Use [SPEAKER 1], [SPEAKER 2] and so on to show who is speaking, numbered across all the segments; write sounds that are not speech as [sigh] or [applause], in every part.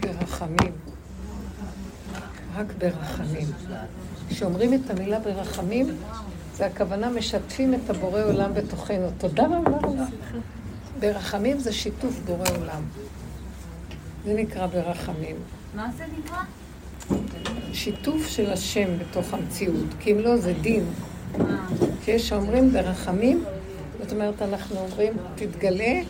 [SPEAKER 1] ברחמים. רק ברחמים. כשאומרים את המילה ברחמים, זה הכוונה משתפים את הבורא עולם בתוכנו. תודה רבה. ברחמים זה שיתוף בורא עולם. זה נקרא ברחמים.
[SPEAKER 2] מה זה נקרא?
[SPEAKER 1] שיתוף של השם בתוך המציאות, כי אם לא זה דין.
[SPEAKER 2] אה.
[SPEAKER 1] כשיש שאומרים ברחמים, זאת אומרת, אנחנו אומרים, תתגלה,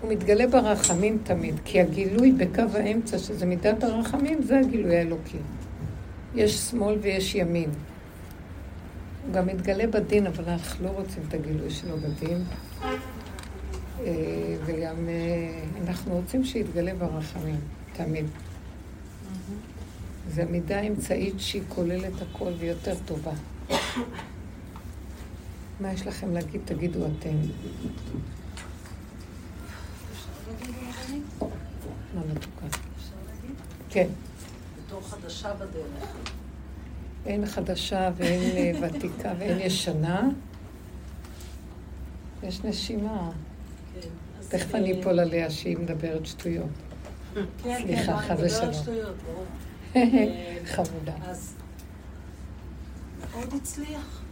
[SPEAKER 1] הוא מתגלה ברחמים תמיד, כי הגילוי בקו האמצע, שזה מידת הרחמים, זה הגילוי האלוקי. יש שמאל ויש ימין. הוא גם מתגלה בדין, אבל אנחנו לא רוצים את הגילוי שלו בדין. אה, וגם אה, אנחנו רוצים שיתגלה ברחמים, תמיד. זו מידה אמצעית שהיא כוללת הכל ויותר טובה. [coughs] מה יש לכם להגיד? תגידו אתם. מה מתוקה? כן.
[SPEAKER 3] בתור חדשה בדרך.
[SPEAKER 1] אין חדשה ואין אה, [laughs] ותיקה ואין ישנה. יש נשימה.
[SPEAKER 3] כן.
[SPEAKER 1] תכף
[SPEAKER 3] אה,
[SPEAKER 1] אני אפול עליה שהיא מדברת שטויות.
[SPEAKER 3] כן,
[SPEAKER 1] סליחה,
[SPEAKER 3] כן,
[SPEAKER 1] חס
[SPEAKER 3] אני מדברת
[SPEAKER 1] ושלום.
[SPEAKER 3] שטויות, ברור. [laughs]
[SPEAKER 1] חמודה.
[SPEAKER 3] אז מאוד הצליח.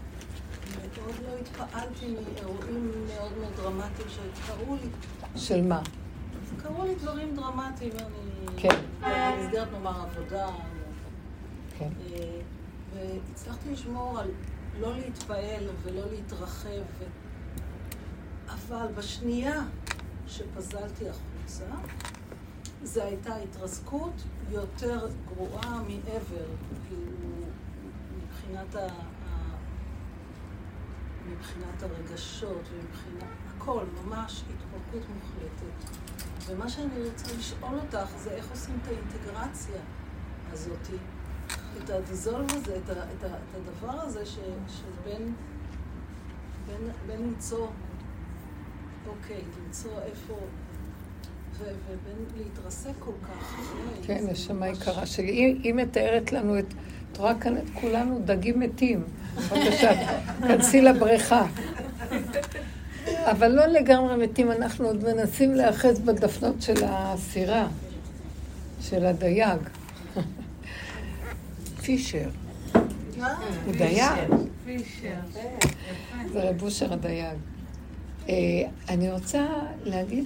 [SPEAKER 3] מאוד לא התפעלתי מאירועים מאוד מאוד דרמטיים שקרו לי.
[SPEAKER 1] של מה?
[SPEAKER 3] קרו לי דברים דרמטיים, אני...
[SPEAKER 1] כן.
[SPEAKER 3] במסגרת נאמר עבודה.
[SPEAKER 1] כן.
[SPEAKER 3] אה, והצלחתי לשמור על לא להתפעל ולא להתרחב. ו... אבל בשנייה שפזלתי החוצה, זו הייתה התרסקות יותר גרועה מעבר, כאילו, מבחינת, ה... ה- מבחינת הרגשות ומבחינת הכל, ממש התפרקות מוחלטת. ומה שאני רוצה לשאול אותך זה איך עושים את האינטגרציה הזאת, את הדיזולב הזה, את, ה, את, ה, את הדבר הזה ש, שבין בין, בין למצוא, אוקיי, למצוא איפה, ו, ובין להתרסק כל כך.
[SPEAKER 1] כן, נשמה יקרה שלי. היא מתארת לנו את... את רואה כאן את כולנו דגים מתים. בבקשה, [laughs] כנסי לבריכה. אבל לא לגמרי מתים, אנחנו עוד מנסים להיאחז בדפנות של הסירה, של הדייג. [laughs] פישר, הוא דייג. זה רב אושר הדייג. אה, אני רוצה להגיד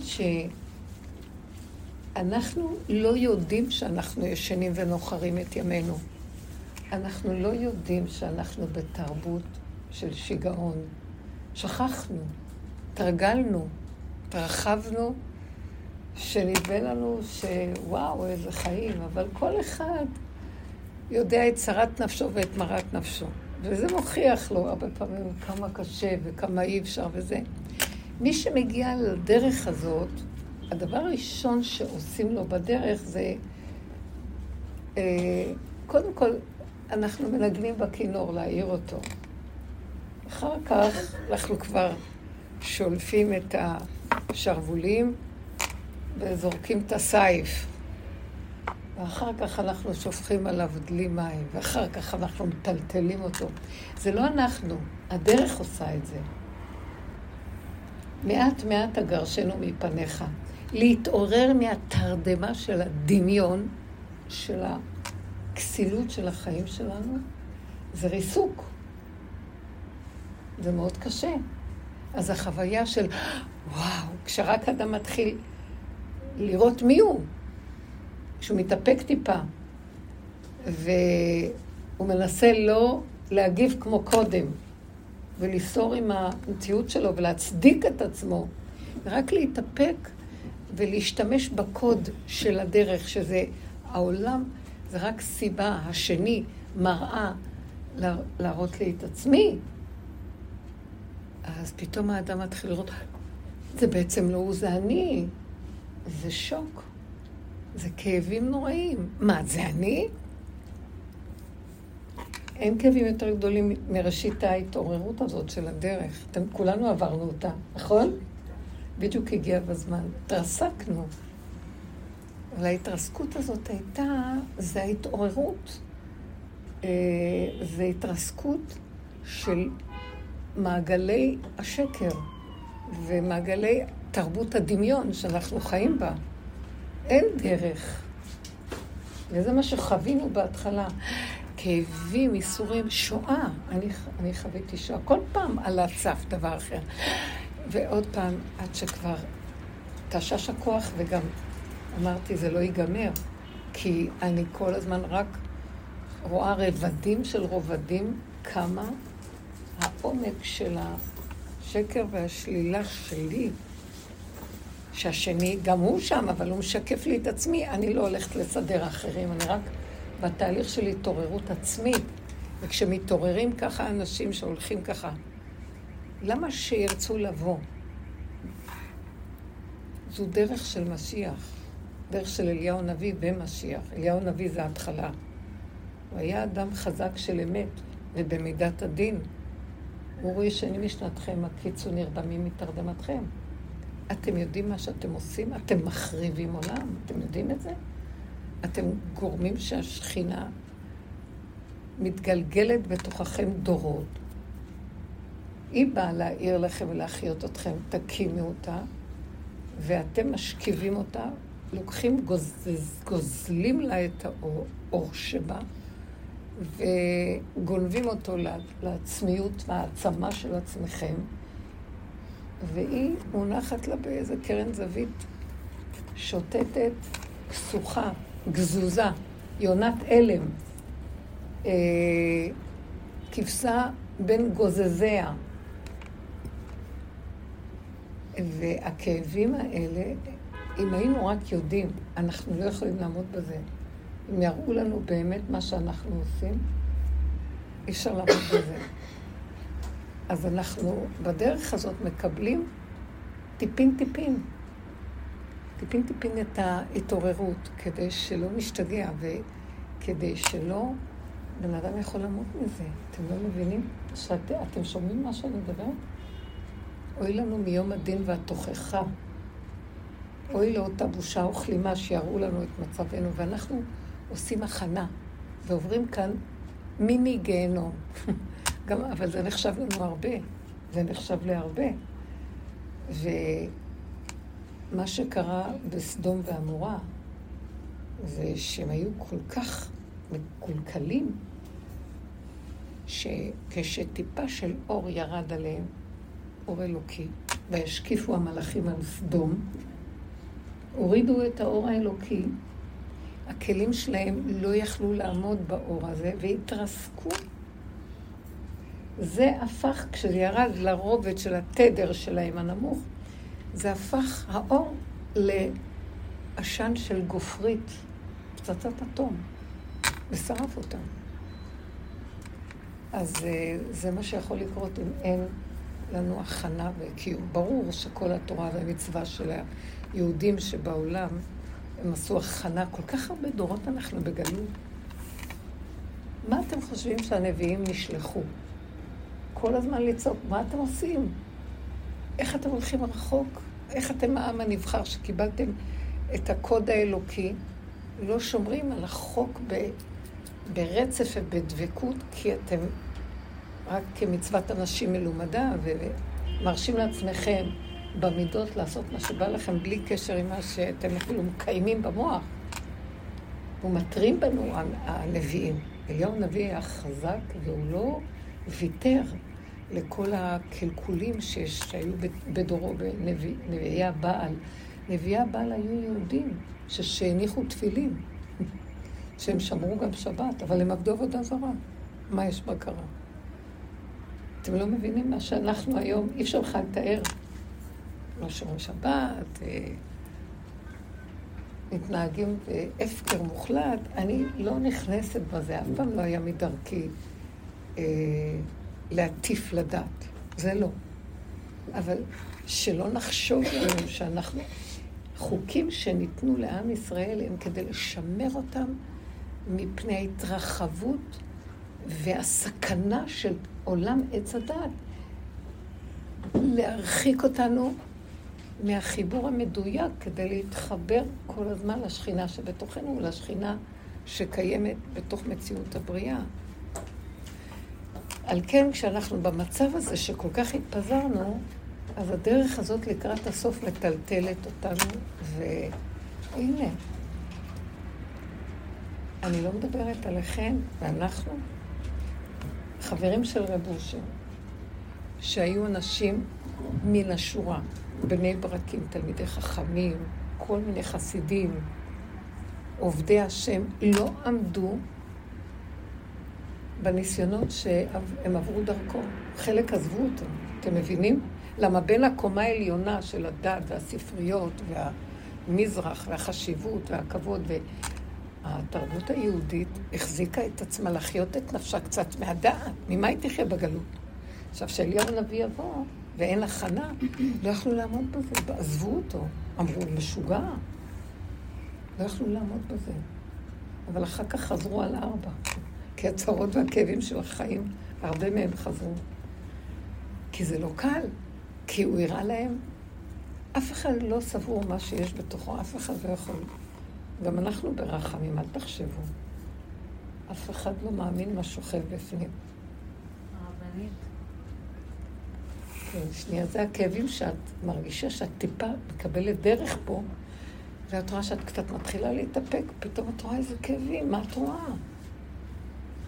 [SPEAKER 1] שאנחנו לא יודעים שאנחנו ישנים ונוחרים את ימינו. אנחנו לא יודעים שאנחנו בתרבות של שיגעון. שכחנו, תרגלנו, התרחבנו, שנדמה לנו שוואו, איזה חיים, אבל כל אחד יודע את צרת נפשו ואת מרת נפשו. וזה מוכיח לו הרבה פעמים כמה קשה וכמה אי אפשר וזה. מי שמגיע לדרך הזאת, הדבר הראשון שעושים לו בדרך זה, אה, קודם כל, אנחנו מנגנים בכינור להעיר אותו. אחר כך אנחנו כבר שולפים את השרוולים וזורקים את הסייף. ואחר כך אנחנו שופכים עליו דלי מים, ואחר כך אנחנו מטלטלים אותו. זה לא אנחנו, הדרך עושה את זה. מעט מעט אגרשנו מפניך. להתעורר מהתרדמה של הדמיון, של הכסילות של החיים שלנו, זה ריסוק. זה מאוד קשה. אז החוויה של, וואו, כשרק אדם מתחיל לראות מי הוא, כשהוא מתאפק טיפה, והוא מנסה לא להגיב כמו קודם, ולסור עם המציאות שלו ולהצדיק את עצמו, ורק להתאפק ולהשתמש בקוד של הדרך, שזה העולם, זה רק סיבה, השני, מראה לה- להראות לי את עצמי. אז פתאום האדם מתחיל לראות, זה בעצם לא הוא, זה אני. זה שוק. זה כאבים נוראים. מה, זה אני? אין כאבים יותר גדולים מראשית ההתעוררות הזאת של הדרך. אתם כולנו עברנו אותה, נכון? בדיוק הגיע בזמן. התרסקנו. אבל ההתרסקות הזאת הייתה, זה ההתעוררות. אה, זה התרסקות של מעגלי השקר ומעגלי תרבות הדמיון שאנחנו חיים בה. אין דרך. וזה מה שחווינו בהתחלה. כאבים, ייסורים, שואה. אני, אני חוויתי שואה. כל פעם על הצף דבר אחר. ועוד פעם, עד שכבר תשש הכוח, וגם אמרתי, זה לא ייגמר. כי אני כל הזמן רק רואה רבדים של רובדים, כמה העומק של השקר והשלילה שלי, שהשני, גם הוא שם, אבל הוא משקף לי את עצמי, אני לא הולכת לסדר אחרים, אני רק בתהליך של התעוררות עצמית. וכשמתעוררים ככה אנשים שהולכים ככה, למה שירצו לבוא? זו דרך של משיח, דרך של אליהו הנביא במשיח. אליהו הנביא זה ההתחלה. הוא היה אדם חזק של אמת, ובמידת הדין. הוא רואה שאני משנתכם, הקיצו נרדמים מתרדמתכם. אתם יודעים מה שאתם עושים? אתם מחריבים עולם, אתם יודעים את זה? אתם גורמים שהשכינה מתגלגלת בתוככם דורות. היא באה להעיר לכם ולהחיות אתכם, תקימו אותה, ואתם משכיבים אותה, לוקחים, גוז, גוזלים לה את האור, שבה, וגונבים אותו לעצמיות והעצמה של עצמכם, והיא מונחת לה באיזה קרן זווית, שוטטת, כסוכה, גזוזה, יונת אלם, אה, כבשה בין גוזזיה. והכאבים האלה, אם היינו רק יודעים, אנחנו לא יכולים לעמוד בזה. אם יראו לנו באמת מה שאנחנו עושים, אי אפשר לעמוד בזה. אז אנחנו בדרך הזאת מקבלים טיפין-טיפין. טיפין-טיפין את ההתעוררות, כדי שלא נשתגע וכדי שלא... בן אדם יכול למות מזה. אתם לא מבינים? שאת, אתם שומעים מה שאני מדברת? אוי לנו מיום הדין והתוכחה. אוי לאותה בושה וכלימה שיראו לנו את מצבנו, ואנחנו עושים הכנה, ועוברים כאן מיני גיהנום. [laughs] גם, אבל זה נחשב לנו הרבה, זה נחשב להרבה. ומה שקרה בסדום ועמורה, זה שהם היו כל כך מקולקלים, שכשטיפה של אור ירד עליהם, אור אלוקי, והשקיפו המלאכים על סדום, הורידו את האור האלוקי, הכלים שלהם לא יכלו לעמוד באור הזה והתרסקו. זה הפך, כשזה ירד לרובד של התדר שלהם הנמוך, זה הפך האור לעשן של גופרית, פצצת אטום, ושרף אותם. אז אה, זה מה שיכול לקרות אם אין לנו הכנה וקיום. ברור שכל התורה והמצווה של היהודים שבעולם, הם עשו הכנה. כל כך הרבה דורות אנחנו בגלות. מה אתם חושבים שהנביאים נשלחו? כל הזמן לצעוק, מה אתם עושים? איך אתם הולכים רחוק? איך אתם העם הנבחר שקיבלתם את הקוד האלוקי? לא שומרים על החוק ב, ברצף ובדבקות, כי אתם רק כמצוות אנשים מלומדה, ומרשים לעצמכם במידות לעשות מה שבא לכם בלי קשר עם מה שאתם אפילו מקיימים במוח. ומתרים בנו הנביאים. אליהו הנביא היה חזק והוא לא ויתר לכל הקלקולים שיש, שהיו בדורו בנביאי הבעל. נביאי הבעל היו יהודים שהניחו תפילין, [laughs] שהם שמרו גם שבת, אבל הם עבדו עבודה זרה. מה יש בקרה? אתם לא מבינים מה שאנחנו היום, אי אפשר לך לתאר. לא שומרים שבת, אה, מתנהגים בהפקר מוחלט. אני לא נכנסת בזה, אף פעם לא היה מדרכי אה, להטיף לדת. זה לא. אבל שלא נחשוב לנו שאנחנו... חוקים שניתנו לעם ישראל הם כדי לשמר אותם מפני ההתרחבות והסכנה של עולם עץ הדת. להרחיק אותנו מהחיבור המדויק כדי להתחבר כל הזמן לשכינה שבתוכנו ולשכינה שקיימת בתוך מציאות הבריאה. על כן, כשאנחנו במצב הזה שכל כך התפזרנו, אז הדרך הזאת לקראת הסוף מטלטלת אותנו, והנה, אני לא מדברת עליכם, ואנחנו חברים של רב אושר, שהיו אנשים מן השורה, בני ברקים, תלמידי חכמים, כל מיני חסידים, עובדי השם, לא עמדו בניסיונות שהם עברו דרכו. חלק עזבו אותו, אתם מבינים? למה בין הקומה העליונה של הדת והספריות והמזרח והחשיבות והכבוד והתרבות היהודית החזיקה את עצמה לחיות את נפשה קצת מהדעת. ממה היא תחיה בגלות? עכשיו, כשאליהו הנביא יבוא ואין הכנה, לא יכלו לעמוד בזה, עזבו אותו. אמרו, משוגע. לא יכלו לעמוד בזה. אבל אחר כך חזרו על ארבע. כי הצרות והכאבים של החיים, הרבה מהם חזרו. כי זה לא קל, כי הוא הראה להם, אף אחד לא סבור מה שיש בתוכו, אף אחד לא יכול. גם אנחנו ברחמים, אל תחשבו. אף אחד לא מאמין מה שוכב בפנים.
[SPEAKER 2] הרבנית.
[SPEAKER 1] כן, שנייה, זה הכאבים שאת מרגישה שאת טיפה מקבלת דרך פה, ואת רואה שאת קצת מתחילה להתאפק, פתאום את רואה איזה כאבים, מה את רואה?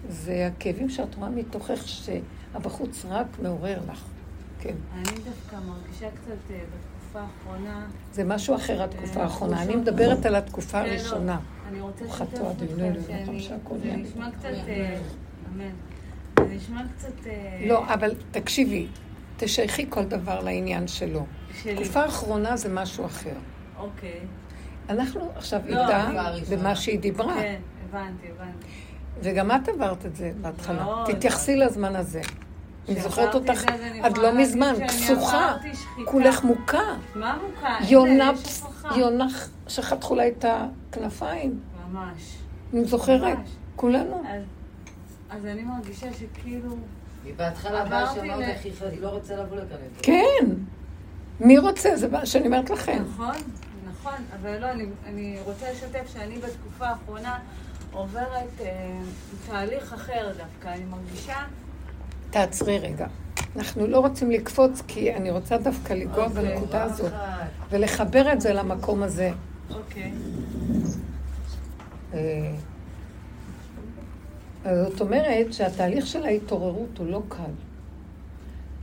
[SPEAKER 1] זה הכאבים שאת רואה מתוכך שהבחוץ רק מעורר לך. כן.
[SPEAKER 2] אני דווקא מרגישה קצת אה, בתקופה האחרונה...
[SPEAKER 1] זה משהו אחר, התקופה
[SPEAKER 2] אה,
[SPEAKER 1] האחרונה. אני מדברת על התקופה
[SPEAKER 2] כן, לא.
[SPEAKER 1] הראשונה.
[SPEAKER 2] אני רוצה לשתף אתכם
[SPEAKER 1] לא
[SPEAKER 2] שאני... זה נשמע. קצת... אה, אמן. זה נשמע קצת...
[SPEAKER 1] לא, אבל תקשיבי, תשייכי כל דבר לעניין שלו.
[SPEAKER 2] שלי.
[SPEAKER 1] תקופה האחרונה זה משהו אחר.
[SPEAKER 2] אוקיי.
[SPEAKER 1] אנחנו עכשיו
[SPEAKER 2] לא,
[SPEAKER 1] איתה במה שהיא דיברה,
[SPEAKER 2] כן, הבנתי, הבנתי.
[SPEAKER 1] וגם את עברת את זה בהתחלה.
[SPEAKER 2] מאוד.
[SPEAKER 1] תתייחסי לזמן הזה. אני זוכרת אותך
[SPEAKER 2] זה,
[SPEAKER 1] עד לא מזמן,
[SPEAKER 2] שחיטה.
[SPEAKER 1] כולך מוכה.
[SPEAKER 2] מה מוכה?
[SPEAKER 1] יונה. יונה שחתכו לה את הכנפיים.
[SPEAKER 2] ממש.
[SPEAKER 1] אני זוכרת,
[SPEAKER 2] ממש.
[SPEAKER 1] כולנו.
[SPEAKER 2] אז- אז אני מרגישה שכאילו...
[SPEAKER 4] בהתחלה באה
[SPEAKER 2] עברתי
[SPEAKER 4] שאמרת איך היא לא רוצה לבוא לכאן.
[SPEAKER 1] כן. מי רוצה? זה מה שאני אומרת לכם.
[SPEAKER 2] נכון, נכון, אבל לא, אני, אני רוצה לשתף שאני בתקופה האחרונה עוברת אה, תהליך אחר דווקא. אני מרגישה...
[SPEAKER 1] תעצרי רגע. אנחנו לא רוצים לקפוץ, כי אני רוצה דווקא לנגוע
[SPEAKER 2] אוקיי.
[SPEAKER 1] בנקודה הזאת,
[SPEAKER 4] אחת.
[SPEAKER 1] ולחבר את זה למקום הזה.
[SPEAKER 2] אוקיי.
[SPEAKER 1] אה, זאת אומרת שהתהליך של ההתעוררות הוא לא קל.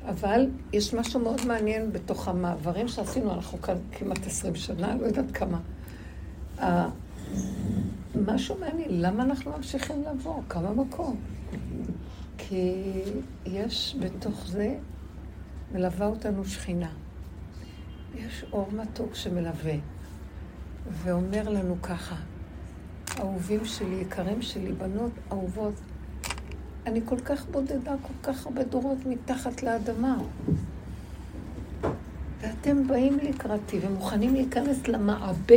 [SPEAKER 1] אבל יש משהו מאוד מעניין בתוך המעברים שעשינו, אנחנו כאן כמעט עשרים שנה, לא יודעת כמה. משהו מעניין, למה אנחנו ממשיכים לבוא? כמה מקום? כי יש בתוך זה, מלווה אותנו שכינה. יש אור מתוק שמלווה, ואומר לנו ככה, אהובים שלי, יקרים שלי, בנות אהובות, אני כל כך בודדה, כל כך הרבה דורות מתחת לאדמה. ואתם באים לקראתי ומוכנים להיכנס למעבה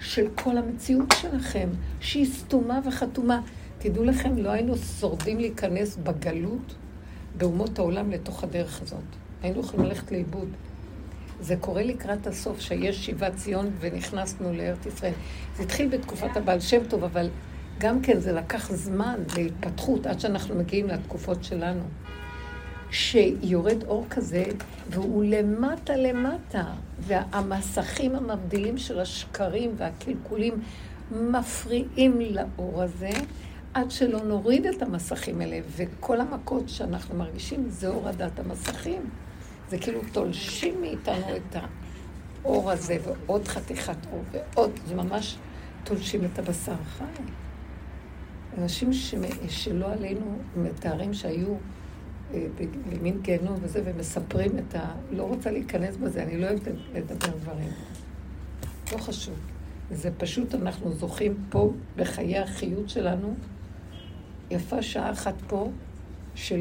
[SPEAKER 1] של כל המציאות שלכם, שהיא סתומה וחתומה. תדעו לכם, לא היינו שורדים להיכנס בגלות באומות העולם לתוך הדרך הזאת. היינו יכולים ללכת לאיבוד. זה קורה לקראת הסוף, שיש שיבת ציון ונכנסנו לארץ ישראל. זה התחיל בתקופת הבעל שם טוב, אבל גם כן זה לקח זמן להתפתחות עד שאנחנו מגיעים לתקופות שלנו. שיורד אור כזה, והוא למטה למטה, והמסכים המבדילים של השקרים והקלקולים מפריעים לאור הזה, עד שלא נוריד את המסכים האלה, וכל המכות שאנחנו מרגישים זה הורדת המסכים. זה כאילו תולשים מאיתנו את האור הזה, ועוד חתיכת אור, ועוד, זה ממש תולשים את הבשר החי. אנשים ש... שלא עלינו מתארים שהיו אה, במין גיהנום וזה, ומספרים את ה... לא רוצה להיכנס בזה, אני לא אוהבת לדבר דברים. לא חשוב. זה פשוט, אנחנו זוכים פה בחיי החיות שלנו, יפה שעה אחת פה של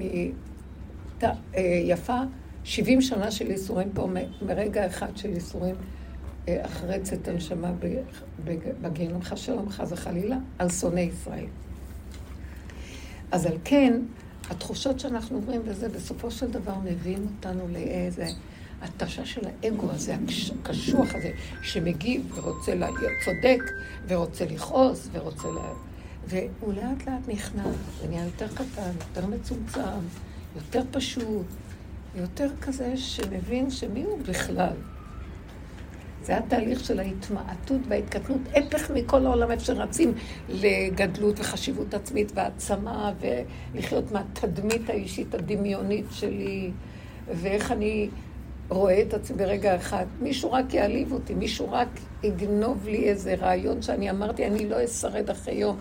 [SPEAKER 1] אה, יפה. 70 שנה של איסורים פה, מרגע אחד של איסורים אה, אחרי צאת הנשמה בגיהנום, חס שלום, חס וחלילה, על שונאי ישראל. אז על כן, התחושות שאנחנו עוברים וזה, בסופו של דבר מביאים אותנו לאיזה התשה של האגו הזה, הקש- הקשוח הזה, שמגיב ורוצה להיות צודק, ורוצה לכעוס, ורוצה ל... והוא לאט לאט נכנע, ונהיה יותר קטן, יותר מצומצם, יותר פשוט, יותר כזה שמבין שמי הוא בכלל. זה התהליך של ההתמעטות וההתקטנות, הפך מכל העולם איפה שרצים לגדלות וחשיבות עצמית והעצמה ולחיות מהתדמית האישית הדמיונית שלי ואיך אני רואה את עצמי ברגע אחד. מישהו רק יעליב אותי, מישהו רק יגנוב לי איזה רעיון שאני אמרתי, אני לא אשרד אחרי יום.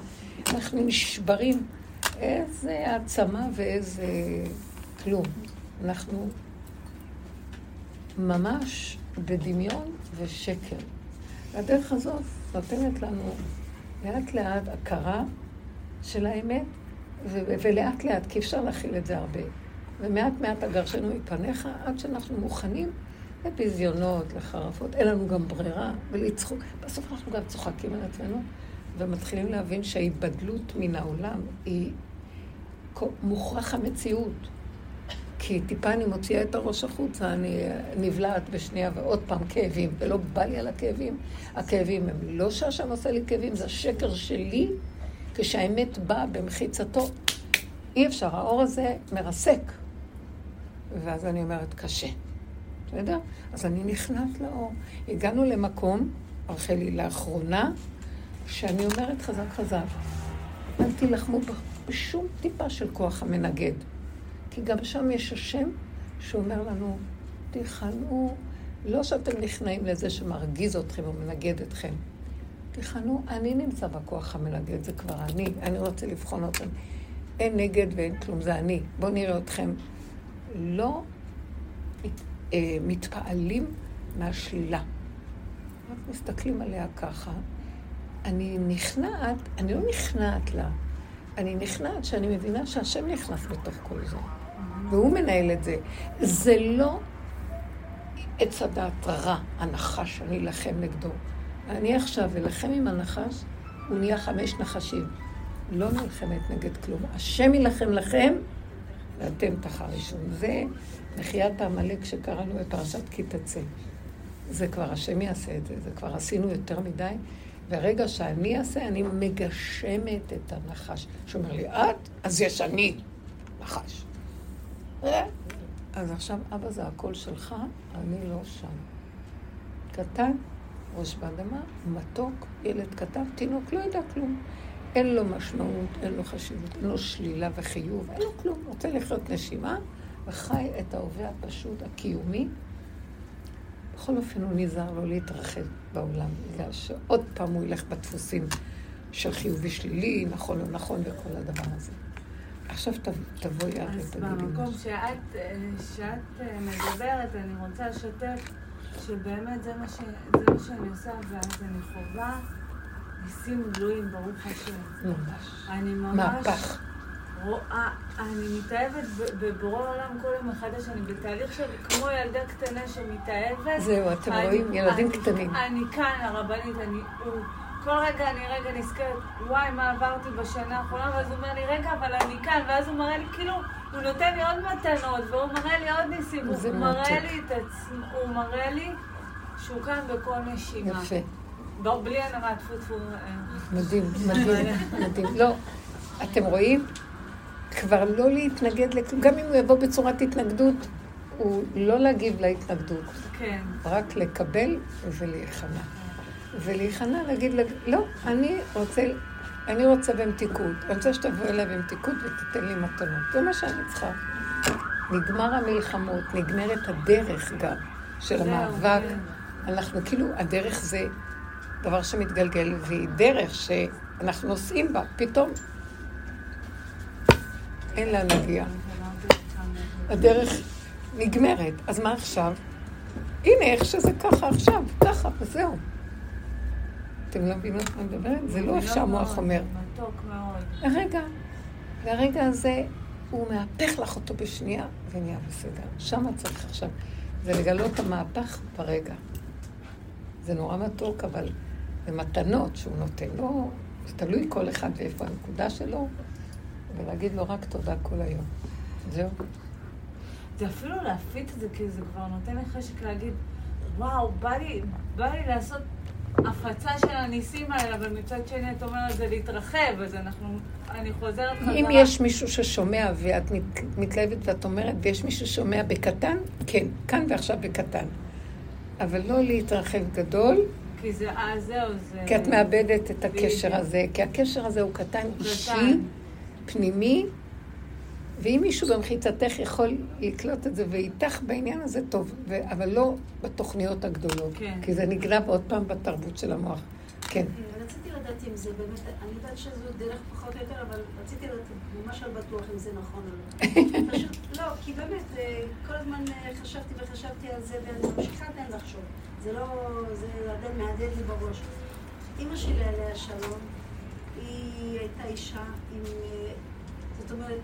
[SPEAKER 1] אנחנו נשברים. איזה העצמה ואיזה כלום. אנחנו ממש בדמיון ושקר. והדרך הזאת נותנת לנו לאט לאט הכרה של האמת, ו- ולאט לאט, כי אפשר להכיל את זה הרבה. ומעט מעט אגרשנו מפניך עד שאנחנו מוכנים לביזיונות, לחרפות, אין לנו גם ברירה, ולצחוק. בסוף אנחנו גם צוחקים על עצמנו, ומתחילים להבין שההיבדלות מן העולם היא מוכרח המציאות. כי טיפה אני מוציאה את הראש החוצה, אני נבלעת בשנייה ועוד פעם כאבים, ולא בא לי על הכאבים. הכאבים הם לא שהשם עושה לי כאבים, זה השקר שלי, כשהאמת באה במחיצתו. אי אפשר, האור הזה מרסק. ואז אני אומרת, קשה. בסדר? אז אני נכנעת לאור. הגענו למקום, רחלי, לאחרונה, שאני אומרת חזק חזק, אל תילחמו בשום טיפה של כוח המנגד. כי גם שם יש השם שאומר לנו, תיכנעו, לא שאתם נכנעים לזה שמרגיז אתכם או מנגד אתכם. תיכנעו, אני נמצא בכוח המנגד, זה כבר אני, אני רוצה לבחון אתכם. אין נגד ואין כלום, זה אני. בואו נראה אתכם. לא אה, מתפעלים מהשלילה. רק מסתכלים עליה ככה. אני נכנעת, אני לא נכנעת לה, אני נכנעת שאני מבינה שהשם נכנס בתוך כל זה. והוא מנהל את זה. זה לא עץ הדעת רע, הנחש, אני אלחם נגדו. אני עכשיו אלחם עם הנחש, הוא נהיה חמש נחשים. לא נלחמת נגד כלום. השם יילחם לכם, ואתם תחרישו. זה מחיית העמלק שקראנו בפרשת כי תצא. זה כבר השם יעשה את זה, זה כבר עשינו יותר מדי. והרגע שאני אעשה, אני מגשמת את הנחש. שאומר לי, את? אז יש אני, נחש. אז עכשיו, אבא, זה הקול שלך, אני לא שם. קטן, ראש באדמה, מתוק, ילד קטן, תינוק, לא יודע כלום. אין לו משמעות, אין לו חשיבות, אין לו שלילה וחיוב, אין לו כלום. רוצה לחיות נשימה, וחי את ההווה הפשוט, הקיומי. בכל אופן הוא נזהר לא להתרחב בעולם, בגלל שעוד פעם הוא ילך בדפוסים של חיובי שלילי, נכון לא נכון וכל הדבר הזה. עכשיו תבואי את
[SPEAKER 2] ותגידי אז במקום שאת, שאת אה, מדברת, אני רוצה לשתף שבאמת זה מה, ש, זה מה שאני עושה, ואז אני חווה ניסים גלויים, ברוך השם.
[SPEAKER 1] ממש.
[SPEAKER 2] אני ממש...
[SPEAKER 1] מהפך.
[SPEAKER 2] רואה, אני מתאהבת בבורא עולם כל יום מחדש, אני בתהליך של כמו ילדה קטנה שמתאהבת.
[SPEAKER 1] זהו, אתם אני, רואים? ילדים
[SPEAKER 2] אני,
[SPEAKER 1] קטנים.
[SPEAKER 2] אני כאן, הרבנית, אני... הוא, כל רגע אני רגע נזכרת, וואי, מה עברתי בשנה האחרונה, ואז הוא אומר לי, רגע, אבל אני כאן, ואז הוא מראה לי, כאילו, הוא נותן לי עוד מתנות, והוא מראה לי עוד ניסים, הוא מראה לי את עצמו, הוא מראה לי שהוא כאן בכל נשימה.
[SPEAKER 1] יפה.
[SPEAKER 2] לא, בלי הנמה, טפו טפו.
[SPEAKER 1] אה. מדהים, מדהים, מדהים. לא, אתם רואים? כבר לא להתנגד לכלום, גם אם הוא יבוא בצורת התנגדות, הוא לא להגיב להתנגדות.
[SPEAKER 2] כן.
[SPEAKER 1] רק לקבל ולהיכנע. ולהיכנע, להגיד, לא, אני רוצה, אני רוצה במתיקות. אני רוצה שתבוא אליי במתיקות ותיתן לי מתנות. זה מה שאני צריכה. נגמר המלחמות, נגמרת הדרך גם של המאבק. אנחנו כאילו, הדרך זה דבר שמתגלגל, והיא דרך שאנחנו נוסעים בה. פתאום אין לאן להגיע. הדרך נגמרת. אז מה עכשיו? הנה, איך שזה ככה עכשיו, ככה, וזהו. אתם לא מבינים מה אני מדברת? זה לא איך שהמוח אומר.
[SPEAKER 2] מתוק מאוד.
[SPEAKER 1] הרגע, והרגע הזה, הוא מהפך לך אותו בשנייה, ונהיה בסדר. שם צריך עכשיו. זה לגלות המהפך ברגע. זה נורא מתוק, אבל זה מתנות שהוא נותן. לא, זה תלוי כל אחד ואיפה הנקודה שלו, ולהגיד לו רק תודה כל היום. זהו.
[SPEAKER 2] זה אפילו להפיץ את זה, כי זה כבר נותן לי חשק להגיד, וואו, בא לי, בא לי לעשות ההפצה של הניסים האלה, אבל מצד שני את אומרת זה להתרחב, אז אנחנו, אני חוזרת חזרה.
[SPEAKER 1] אם יש מישהו ששומע ואת מת- מתלהבת ואת אומרת, ויש מישהו ששומע בקטן, כן, כאן ועכשיו בקטן. אבל לא להתרחב גדול,
[SPEAKER 2] כי זה, אה, זהו, זה...
[SPEAKER 1] כי את מאבדת את הקשר. הזה, כי הקשר הזה הוא קטן,
[SPEAKER 2] קטן.
[SPEAKER 1] אישי, פנימי, ואם מישהו במחיצתך יכול לקלוט את זה ואיתך בעניין הזה, טוב, ו- אבל לא בתוכניות הגדולות,
[SPEAKER 2] כן.
[SPEAKER 1] כי זה נגנב עוד פעם בתרבות של המוח. כן.
[SPEAKER 5] רציתי לדעת אם זה באמת, אני יודעת שזו דרך פחות או יותר, אבל רציתי לדעת ממש על בטוח אם זה נכון או לא. [laughs] פשוט, לא, כי באמת, אה, כל הזמן אה, חשבתי וחשבתי על זה, ואני ממשיכה עדיין לחשוב. זה לא, זה עדיין מהדהד לי בראש. אימא שלי עליה שלום, היא הייתה אישה עם, זאת אומרת,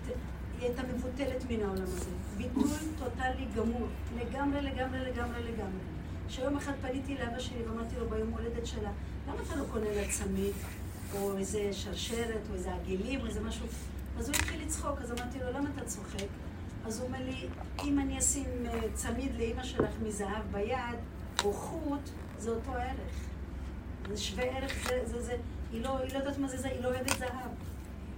[SPEAKER 5] היא הייתה מבוטלת מן העולם הזה. ביטול טוטאלי גמור, לגמרי, לגמרי, לגמרי, לגמרי. שיום אחד פניתי לאבא שלי ואמרתי לו ביום הולדת שלה, למה אתה לא קונה לה צמיד, או איזה שרשרת, או איזה עגילים, או איזה משהו? אז הוא התחיל לצחוק, אז אמרתי לו, למה אתה צוחק? אז הוא אומר לי, אם אני אשים אה, צמיד לאימא שלך מזהב ביד, או חוט, זה אותו ערך. זה שווה ערך, זה, זה, זה, היא לא, היא לא יודעת מה זה זה, היא לא אוהבת זהב.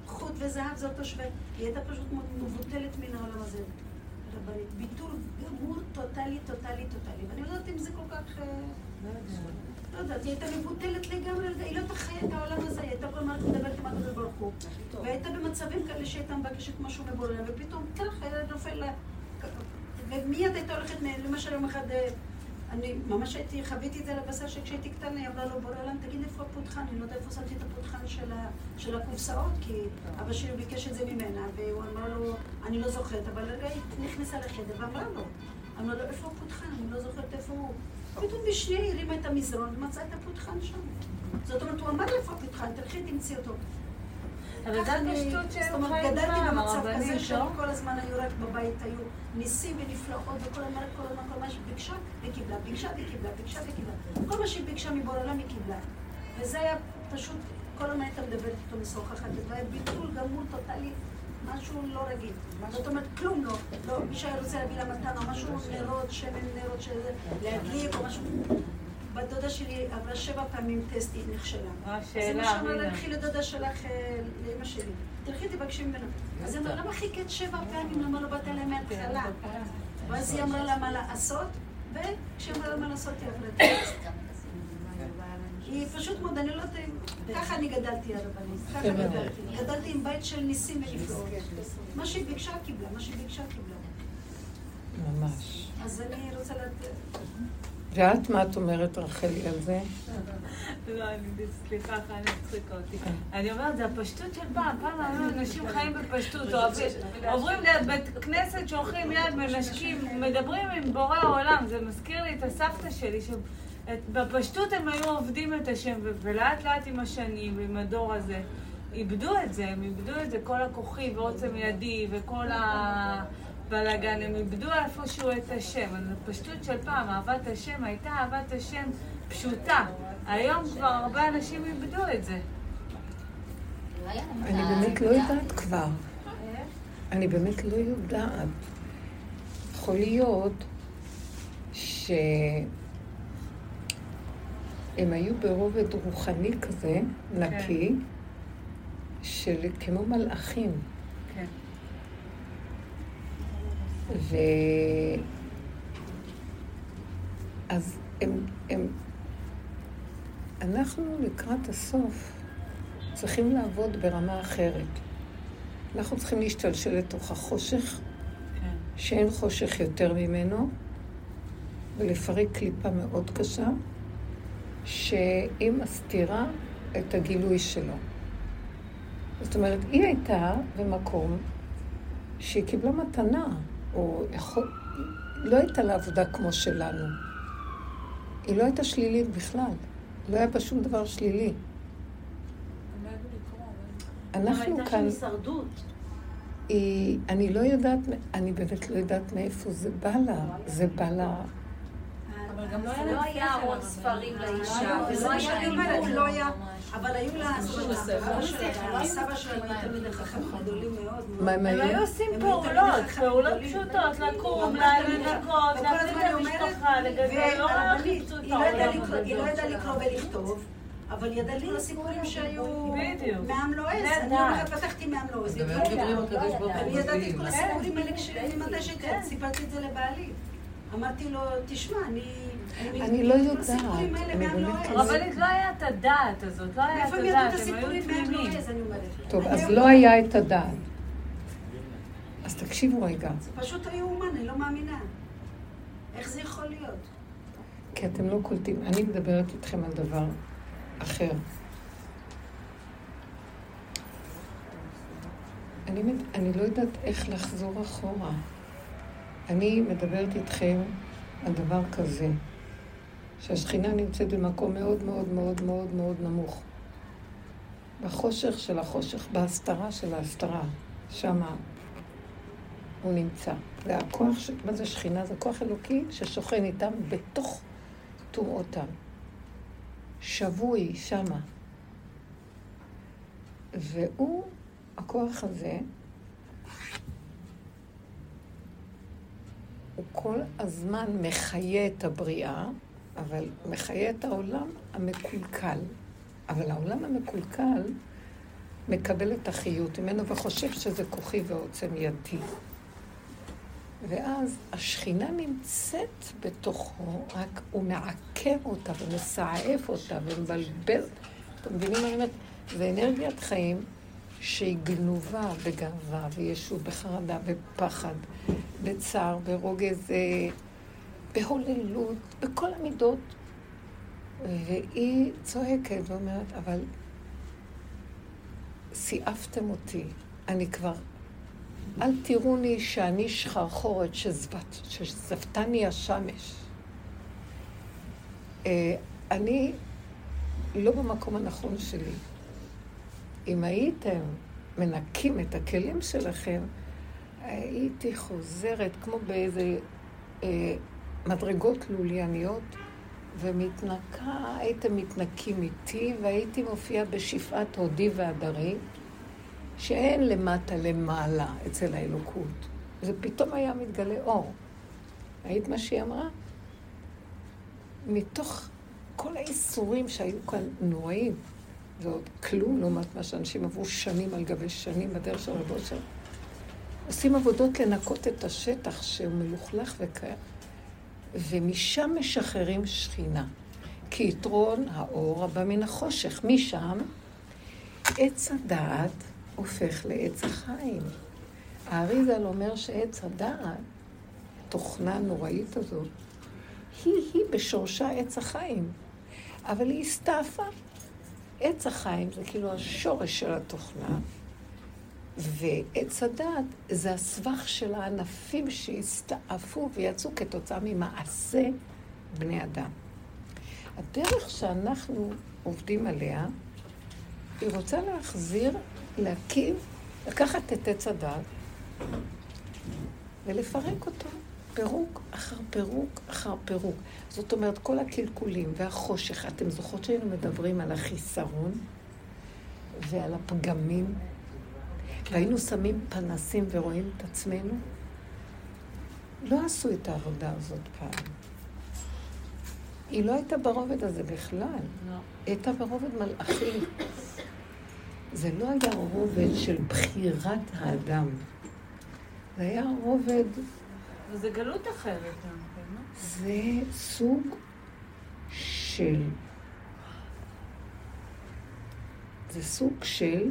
[SPEAKER 5] חוט וזהב זה אותו שווה. היא הייתה פשוט מבוטלת מן העולם הזה. רבנית, ביטול גמור, טוטאלי, טוטאלי, טוטאלי. ואני לא יודעת אם זה כל כך... אה, לא יודעת, היא הייתה מבוטלת לגמרי, היא לא הייתה חיה את העולם הזה, היא הייתה כל הזמן מדברת עם הקדוש ברוך הוא. והייתה במצבים כאלה שהייתה מבקשת משהו מבורר, ופתאום ככה נופל לה... ומיד הייתה הולכת, למשל יום אחד, אה, אני ממש הייתי, חוויתי את זה על הבשר שכשהייתי קטנה, היא אמרה לו, בורא עולם, תגיד איפה הפותחן, אני לא יודעת איפה שמתי את הפותחן של ה- של הקופסאות, כי אבא שלי ביקש את זה ממנה, והוא אמר לו, אני לא זוכרת, אבל רגע היא נכנסה לחדר ואמרה לו, אמרה לו, איפה הפותחן, אני לא זוכרת איפה הוא. פתאום בשנייה הרימה את המזרון ומצאה את הפותחן שם. זאת אומרת, הוא אמר לה, איפה הפותחן, תלכי תמצאי אותו.
[SPEAKER 2] אבל
[SPEAKER 5] זאת אומרת, גדלתי במצב כזה
[SPEAKER 2] לא?
[SPEAKER 5] כל הזמן היו רק בבית, היו ניסים ונפלאות, וכל הזמן, כל הזמן, כל מה שביקשה וקיבלה, ביקשה וקיבלה, ביקשה וקיבלה. כל מה שהיא ביקשה מבורא עולם היא קיבלה. וזה היה פשוט, כל הזמן הייתה מדברת איתו משוחחת, והיה ביטול גמור טוטאלי, משהו לא רגיל. זאת אומרת, כלום לא. לא, מי שהיה רוצה להביא לה מתנה, משהו נרות, שמן נרות, להדליק או משהו. בת דודה שלי עברה שבע פעמים טסט, היא נכשלה.
[SPEAKER 2] מה
[SPEAKER 5] אז
[SPEAKER 2] השאלה,
[SPEAKER 5] אמא שאמרה? לכי לדודה שלך, אה, לאמא שלי. תלכי תבקשי ממנה. אז היא אמרה, למה חיכית שבע פעמים? למה לא באת אליי מההתחלה? ואז היא אמרה לה מה לעשות, וכשהיא אמרה לה מה לעשות, היא עברה את הטסט. היא פשוט מאוד, אני לא יודעת, ככה אני גדלתי הרבנית, ככה גדלתי. גדלתי עם בית של ניסים ונפלאות. מה שהיא ביקשה קיבלה, מה שהיא ביקשה קיבלה.
[SPEAKER 1] ממש.
[SPEAKER 5] אז אני רוצה לדעת...
[SPEAKER 1] ואת, מה את אומרת, רחלי, על זה?
[SPEAKER 2] לא, סליחה, חיים הצחיקה אותי. אני אומרת, זה הפשטות של פעם. פעם אנשים חיים בפשטות, עוברים ליד בית כנסת, שולחים יד, מנשקים, מדברים עם בורא העולם. זה מזכיר לי את הסבתא שלי, שבפשטות הם היו עובדים את השם, ולאט לאט עם השנים ועם הדור הזה, איבדו את זה, הם איבדו את זה, כל הכוחי ועוצם ידי וכל הבלאגן, הם איבדו איפשהו את השם. אז הפשטות של פעם, אהבת השם, הייתה אהבת השם פשוטה. היום כבר הרבה אנשים איבדו את זה.
[SPEAKER 1] אני באמת לא יודעת כבר. אני באמת לא יודעת. יכול להיות שהם היו ברובד רוחני כזה, נקי, של כמו מלאכים.
[SPEAKER 2] כן.
[SPEAKER 1] ו... אז הם, הם... אנחנו לקראת הסוף צריכים לעבוד ברמה אחרת. אנחנו צריכים להשתלשל לתוך החושך,
[SPEAKER 2] כן.
[SPEAKER 1] שאין חושך יותר ממנו, ולפרק קליפה מאוד קשה, שהיא מסתירה את הגילוי שלו. זאת אומרת, היא הייתה במקום שהיא קיבלה מתנה, או יכול... לא הייתה לה עבודה כמו שלנו. היא לא הייתה שלילית בכלל. לא היה בה שום דבר שלילי. אנחנו
[SPEAKER 5] הייתה
[SPEAKER 1] כאן,
[SPEAKER 5] שם הישרדות.
[SPEAKER 1] היא, אני לא יודעת, אני באמת לא יודעת מאיפה זה בא לה. זה בא לה...
[SPEAKER 5] אבל
[SPEAKER 4] גם לא היה
[SPEAKER 5] לא עוד
[SPEAKER 4] אבל-
[SPEAKER 5] ספרים לאישה,
[SPEAKER 3] לא,
[SPEAKER 5] ולא היה לימוד.
[SPEAKER 3] אומרת, לא היה.
[SPEAKER 5] אבל היו לה, הסבא שלהם היו תלמידי חכמים גדולים מאוד.
[SPEAKER 1] מה הם היו?
[SPEAKER 2] עושים פעולות, פעולות. פשוטות, לקום, לנקות,
[SPEAKER 5] הזמן
[SPEAKER 2] את המשפחה, לגדל, לא
[SPEAKER 5] והרבנית,
[SPEAKER 2] פשוטה,
[SPEAKER 5] היא לא לקרוא- היא לא ידעה לקרוא ולכתוב, אבל ידעה לקרוא סיפורים שהיו. מעם לועז. אני. אומרת, פתחתי מעם לועז.
[SPEAKER 4] הוא
[SPEAKER 5] אני ידעתי את כל
[SPEAKER 4] מודיעים.
[SPEAKER 5] הסיפורים האלה כשמתי שהייתי, סיפרתי את זה לבעלי. אמרתי לו, תשמע, אני...
[SPEAKER 1] אני לא יודעת.
[SPEAKER 2] רבנית, לא היה את הדעת הזאת, לא היה את הדעת, הם היו
[SPEAKER 5] מעם
[SPEAKER 2] תמימים.
[SPEAKER 1] טוב, אז
[SPEAKER 5] לא-
[SPEAKER 1] לא היה את הדעת. אז תקשיבו רגע,
[SPEAKER 5] זה פשוט לא יאומן, אני לא מאמינה. איך זה יכול להיות?
[SPEAKER 1] כי אתם לא קולטים. אני מדברת איתכם על דבר אחר. אני, מד- אני לא יודעת איך לחזור אחורה. אני מדברת איתכם על דבר כזה, שהשכינה נמצאת במקום מאוד מאוד מאוד מאוד מאוד נמוך. בחושך של החושך, בהסתרה של ההסתרה, שמה הוא נמצא. והכוח, ש... מה זה שכינה? זה כוח אלוקי ששוכן איתם בתוך טומאותם. שבוי שמה. והוא, הכוח הזה, הוא כל הזמן מחיה את הבריאה, אבל מחיה את העולם המקולקל. אבל העולם המקולקל מקבל את החיות ממנו וחושב שזה כוחי ועוצם ידי. ואז השכינה נמצאת בתוכו, רק הוא מעקר אותה ומסעף אותה ומבלבל. אתם מבינים מה אני אומרת? זה אנרגיית חיים שהיא גנובה בגאווה וישות, בחרדה, בפחד, בצער, ברוגז, אה, בהוללות, בכל המידות. והיא צועקת ואומרת, אבל סיעפתם אותי, אני כבר אל תראוני שאני שחרחורת שזבת, שזבתני השמש. אה, אני לא במקום הנכון שלי. אם הייתם מנקים את הכלים שלכם, הייתי חוזרת כמו באיזה אה, מדרגות לולייניות, ומתנקה, הייתם מתנקים איתי, והייתי מופיעה בשפעת הודי והדרי. שאין למטה למעלה אצל האלוקות. זה פתאום היה מתגלה אור. היית מה שהיא אמרה? מתוך כל האיסורים שהיו כאן נוראים, זה עוד כלום לעומת מה שאנשים עברו שנים על גבי שנים בדרך של רבו שם. עושים עבודות לנקות את השטח שהוא מלוכלך ומשם משחררים שכינה. כי יתרון האור הבא מן החושך. משם עץ הדעת הופך לעץ החיים. האריזל אומר שעץ הדעת, תוכנה הנוראית הזאת, היא-היא בשורשה עץ החיים. אבל היא הסתעפה. עץ החיים זה כאילו השורש של התוכנה, ועץ הדעת זה הסבך של הענפים שהסתעפו ויצאו כתוצאה ממעשה בני אדם. הדרך שאנחנו עובדים עליה, היא רוצה להחזיר להקים, לקחת את עץ הדת ולפרק אותו, פירוק אחר פירוק אחר פירוק. זאת אומרת, כל הקלקולים והחושך, אתם זוכרות שהיינו מדברים על החיסרון ועל הפגמים, והיינו שמים פנסים ורואים את עצמנו? לא עשו את העבודה הזאת פעם. היא לא הייתה ברובד הזה בכלל.
[SPEAKER 2] לא.
[SPEAKER 1] הייתה ברובד מלאכי. זה לא היה רובד של בחירת האדם. זה היה רובד,
[SPEAKER 2] וזה גלות אחרת כן, לא?
[SPEAKER 1] זה סוג של... זה סוג של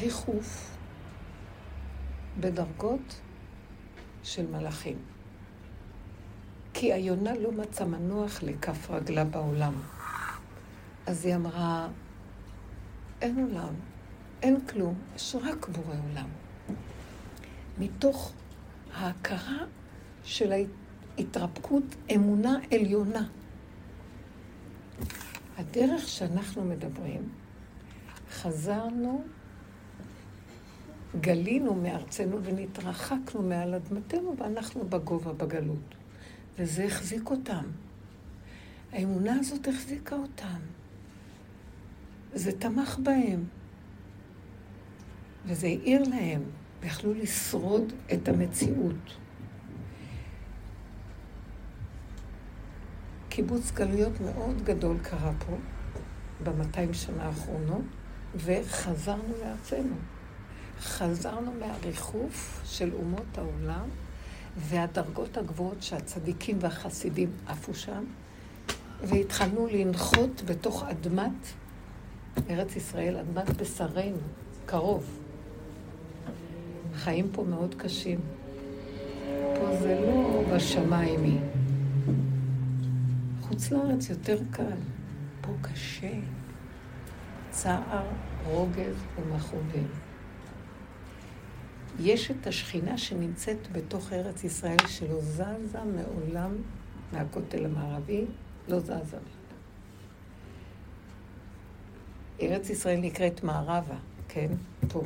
[SPEAKER 1] ריחוף בדרגות של מלאכים. כי היונה לא מצאה מנוח לכף רגלה בעולם. אז היא אמרה, אין עולם, אין כלום, יש רק בורא עולם. מתוך ההכרה של ההתרפקות אמונה עליונה. הדרך שאנחנו מדברים, חזרנו, גלינו מארצנו ונתרחקנו מעל אדמתנו ואנחנו בגובה בגלות. וזה החזיק אותם. האמונה הזאת החזיקה אותם. זה תמך בהם. וזה העיר להם, ויכלו לשרוד את המציאות. קיבוץ גלויות מאוד גדול קרה פה, במאתיים שנה האחרונות, וחזרנו לארצנו. חזרנו מהריחוף של אומות העולם והדרגות הגבוהות שהצדיקים והחסידים עפו שם, והתחלנו לנחות בתוך אדמת ארץ ישראל, אדמת בשרנו, קרוב. חיים פה מאוד קשים. פה זה לא בשמיימי. חוץ לארץ יותר קל. פה קשה. צער, רוגז ומכאובים. יש את השכינה שנמצאת בתוך ארץ ישראל שלא זזה מעולם מהכותל המערבי, לא זזה. ארץ ישראל נקראת מערבה, כן? פה.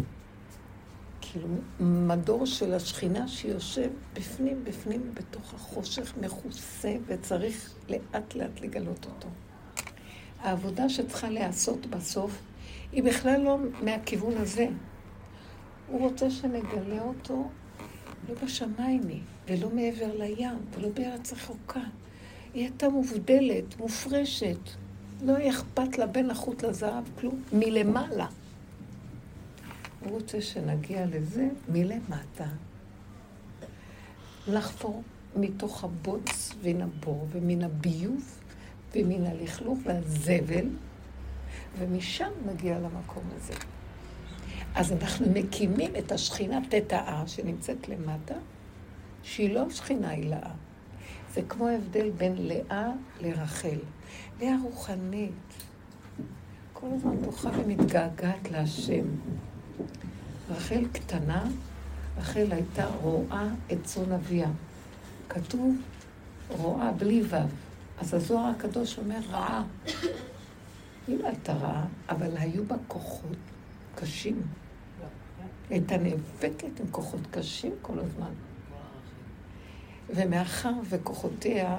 [SPEAKER 1] כאילו, מדור של השכינה שיושב בפנים, בפנים, בתוך החושך, מכוסה, וצריך לאט לאט לגלות אותו. העבודה שצריכה להיעשות בסוף, היא בכלל לא מהכיוון הזה. הוא רוצה שנגלה אותו לא בשמיים היא, ולא מעבר לים, ולא בארץ רחוקה. היא הייתה מובדלת, מופרשת. לא אכפת לה בין החוט לזהב כלום, מלמעלה. הוא רוצה שנגיע לזה מלמטה. לחפור מתוך הבוץ מן הבור ומן הביוב ומן הלכלוך והזבל, ומשם נגיע למקום הזה. אז אנחנו מקימים את השכינה תתאה שנמצאת למטה, שהיא לא שכינה הילאה. זה כמו ההבדל בין לאה לרחל. לאה רוחנית, כל הזמן בוכה ומתגעגעת להשם. רחל קטנה, רחל הייתה רואה את צאן אביה. כתוב רואה בלי ו'. אז הזוהר הקדוש אומר רעה. היא לא הייתה רעה, אבל היו בה כוחות קשים. הייתה נאבקת עם כוחות קשים כל הזמן. ומאחר וכוחותיה,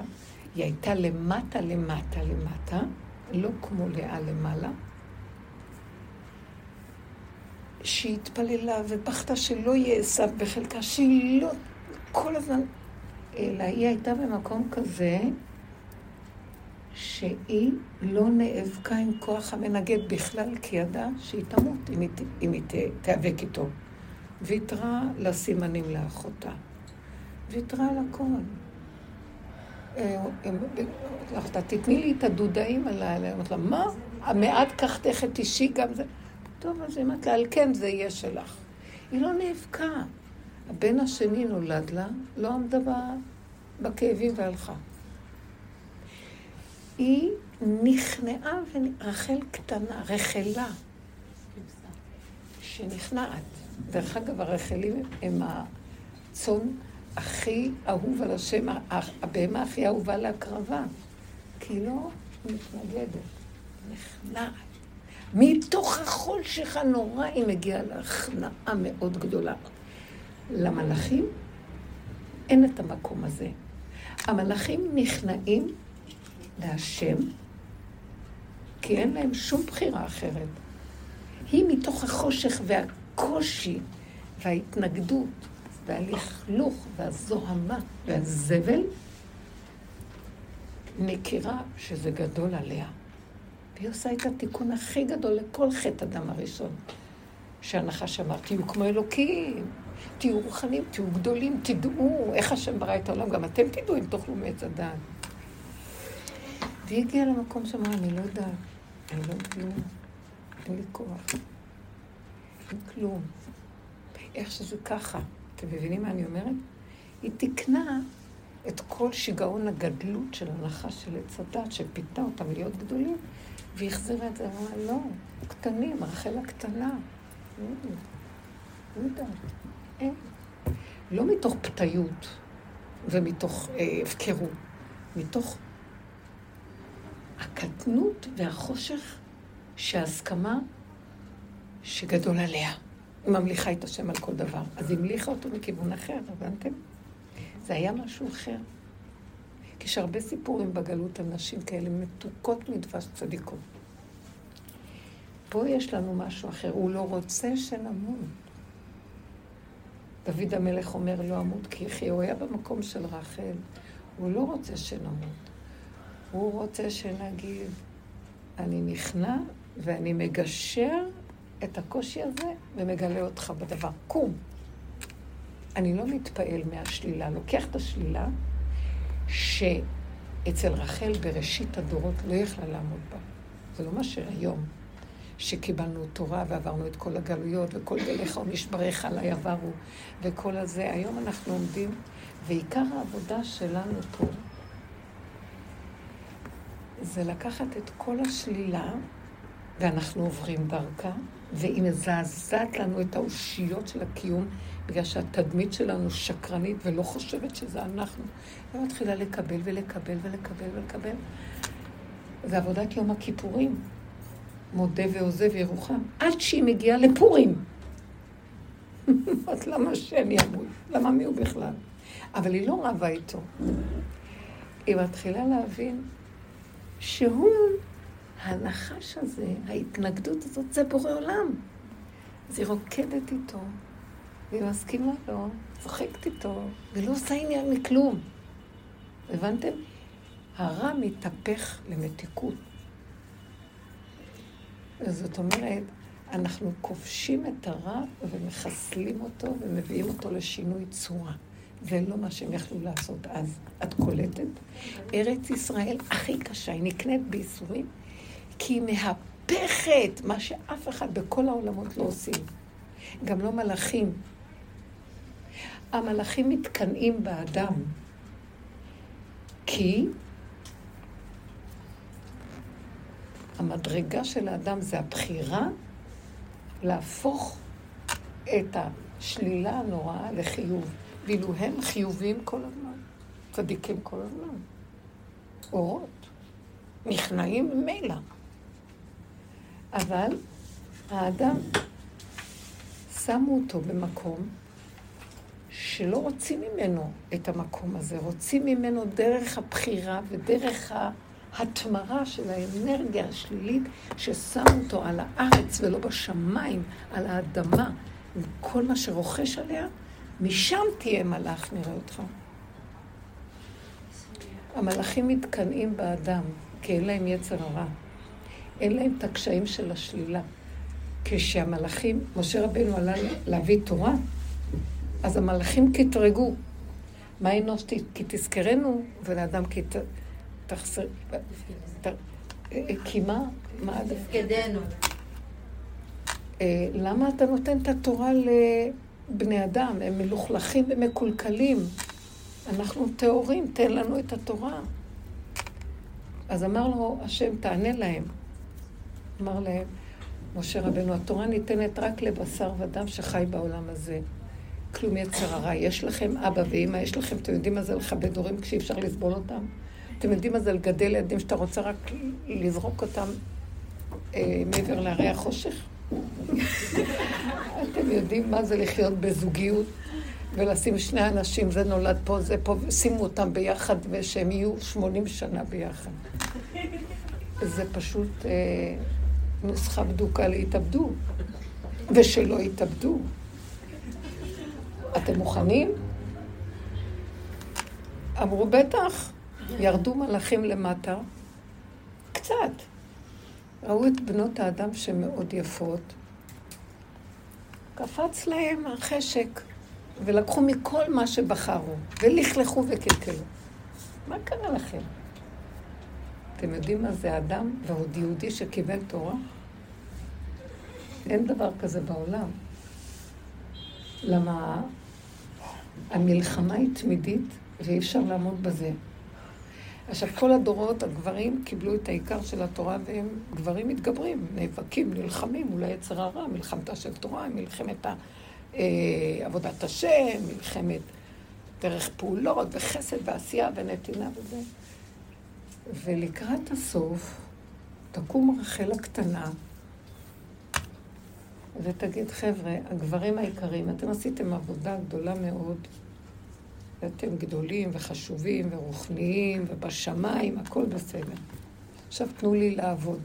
[SPEAKER 1] היא הייתה למטה, למטה, למטה, לא כמו לאה למעלה, שהיא התפללה ובכתה שלא יהיה עשיו בחלקה, שהיא לא כל הזמן, אלא היא הייתה במקום כזה שהיא לא נאבקה עם כוח המנגד בכלל, כי ידעה שהיא תמות אם היא, אם היא תיאבק איתו. ויתרה לסימנים לאחותה. ויתרה על הכל. אה, אמרתי תתני לי את הדודאים עליי. אמרתי לה, מה? המעט קחתך את אישי גם זה. טוב, אז היא אמרת לה, על כן זה יהיה שלך. היא לא נאבקה. הבן השני נולד לה, לא עמדה בכאבים והלכה. היא נכנעה, רחל קטנה, רחלה, שנכנעת. דרך אגב, הרחלים הם הצאן הכי אהוב על השם, הבהמה הכי אהובה להקרבה, כי היא לא מתנגדת, נכנעת. מתוך החושך הנורא היא מגיעה להכנעה מאוד גדולה. למלאכים אין את המקום הזה. המלאכים נכנעים להשם, כי אין להם שום בחירה אחרת. היא מתוך החושך והקושי וההתנגדות והלכלוך והזוהמה והזבל, מכירה שזה גדול עליה. והיא עושה את התיקון הכי גדול לכל חטא אדם הראשון. שהנחש אמר, תהיו כמו אלוקים, תהיו רוחנים, תהיו גדולים, תדעו איך השם ברא את העולם, גם אתם תדעו אם תאכלו מעץ הדעת. והיא הגיעה למקום שאמרה, אני לא יודעת, אני לא כלום, אין לי כוח, אין כלום. איך שזה ככה. אתם מבינים מה אני אומרת? היא תיקנה את כל שיגעון הגדלות של הנחש של עץ הדת, שפיתה אותם להיות גדולים, והחזירה את זה, אמרה, לא, קטנים, רחל הקטנה. לא יודעת, אין. לא מתוך פתיות ומתוך אה, הפקרות, מתוך הקטנות והחושך שההסכמה שגדול עליה. היא ממליכה את השם על כל דבר. אז היא המליכה אותו מכיוון אחר, הבנתם? זה היה משהו אחר. יש הרבה סיפורים בגלות על נשים כאלה מתוקות מדבש צדיקות. פה יש לנו משהו אחר, הוא לא רוצה שנמות. דוד המלך אומר לא אמות כי יחיה, הוא היה במקום של רחל, הוא לא רוצה שנמות. הוא רוצה שנגיד, אני נכנע ואני מגשר את הקושי הזה ומגלה אותך בדבר. קום. אני לא מתפעל מהשלילה, לוקח את השלילה שאצל רחל בראשית הדורות לא יכלה לעמוד בה. זה לא מה שהיום, שקיבלנו תורה ועברנו את כל הגלויות וכל גליך ומשבריך עליי עברו וכל הזה. היום אנחנו עומדים, ועיקר העבודה שלנו פה זה לקחת את כל השלילה, ואנחנו עוברים דרכה, והיא מזעזעת לנו את האושיות של הקיום, בגלל שהתדמית שלנו שקרנית ולא חושבת שזה אנחנו. היא מתחילה לקבל ולקבל ולקבל ולקבל. זה עבודת יום הכיפורים. מודה ועוזב ירוחם. עד שהיא מגיעה לפורים. [laughs] אז למה שאני אמות? למה מי הוא בכלל? אבל היא לא רבה איתו. היא מתחילה להבין שהוא, הנחש הזה, ההתנגדות הזאת, זה בורא עולם. אז היא רוקדת איתו, והיא מסכימה לו, צוחקת איתו, ולא עושה עניין מכלום. הבנתם? הרע מתהפך למתיקות. זאת אומרת, אנחנו כובשים את הרע ומחסלים אותו ומביאים אותו לשינוי צורה. זה לא מה שהם יכלו לעשות אז. את קולטת? ארץ ישראל הכי קשה, היא נקנית בייסורים, כי היא מהפכת מה שאף אחד בכל העולמות לא עושים. גם לא מלאכים. המלאכים מתקנאים באדם, כי המדרגה של האדם זה הבחירה להפוך את השלילה הנוראה לחיוב. ואילו הם חיוביים כל הזמן, צדיקים כל הזמן. אורות, נכנעים ממילא. אבל האדם, שמו אותו במקום שלא רוצים ממנו את המקום הזה, רוצים ממנו דרך הבחירה ודרך ההתמרה של האנרגיה השלילית ששמו אותו על הארץ ולא בשמיים, על האדמה, וכל מה שרוכש עליה, משם תהיה מלאך, נראה אותך. המלאכים מתקנאים באדם, כי אין להם יצר הרע. אין להם את הקשיים של השלילה. כשהמלאכים, משה רבנו עלה להביא תורה, אז המלאכים קטרגו. מה אנוש כי תזכרנו, ולאדם כי תחסר... כי מה? מה?
[SPEAKER 4] תפקדנו.
[SPEAKER 1] אה, למה אתה נותן את התורה לבני אדם? הם מלוכלכים ומקולקלים. אנחנו טהורים, תן לנו את התורה. אז אמר לו השם, תענה להם. אמר להם, משה רבנו, התורה ניתנת רק לבשר ודם שחי בעולם הזה. כלום יצר הרע. יש לכם אבא ואימא, יש לכם, אתם יודעים מה זה לכבד הורים כשאי אפשר לסבול אותם? אתם יודעים מה זה לגדל ילדים שאתה רוצה רק לזרוק אותם אה, מעבר להרי החושך? אתם יודעים מה זה לחיות בזוגיות ולשים שני אנשים, זה נולד פה, זה פה, שימו אותם ביחד ושהם יהיו 80 שנה ביחד. זה פשוט אה, נוסחה בדוקה להתאבדות, ושלא יתאבדו. אתם מוכנים? אמרו, בטח. ירדו מלאכים למטה, קצת. ראו את בנות האדם שהן מאוד יפות. קפץ להם החשק, ולקחו מכל מה שבחרו, ולכלכו וקלקלו. מה קרה לכם? אתם יודעים מה זה אדם ועוד יהודי שקיבל תורה? אין דבר כזה בעולם. למה המלחמה היא תמידית ואי אפשר לעמוד בזה. עכשיו, כל הדורות, הגברים קיבלו את העיקר של התורה והם גברים מתגברים, נאבקים, נלחמים מול היצר הרע, מלחמתה של תורה, מלחמת אה, עבודת השם, מלחמת דרך פעולות וחסד ועשייה ונתינה וזה. ולקראת הסוף תקום רחל הקטנה ותגיד, חבר'ה, הגברים היקרים, אתם עשיתם עבודה גדולה מאוד. ואתם גדולים וחשובים ורוחניים ובשמיים, הכל בסדר. עכשיו תנו לי לעבוד.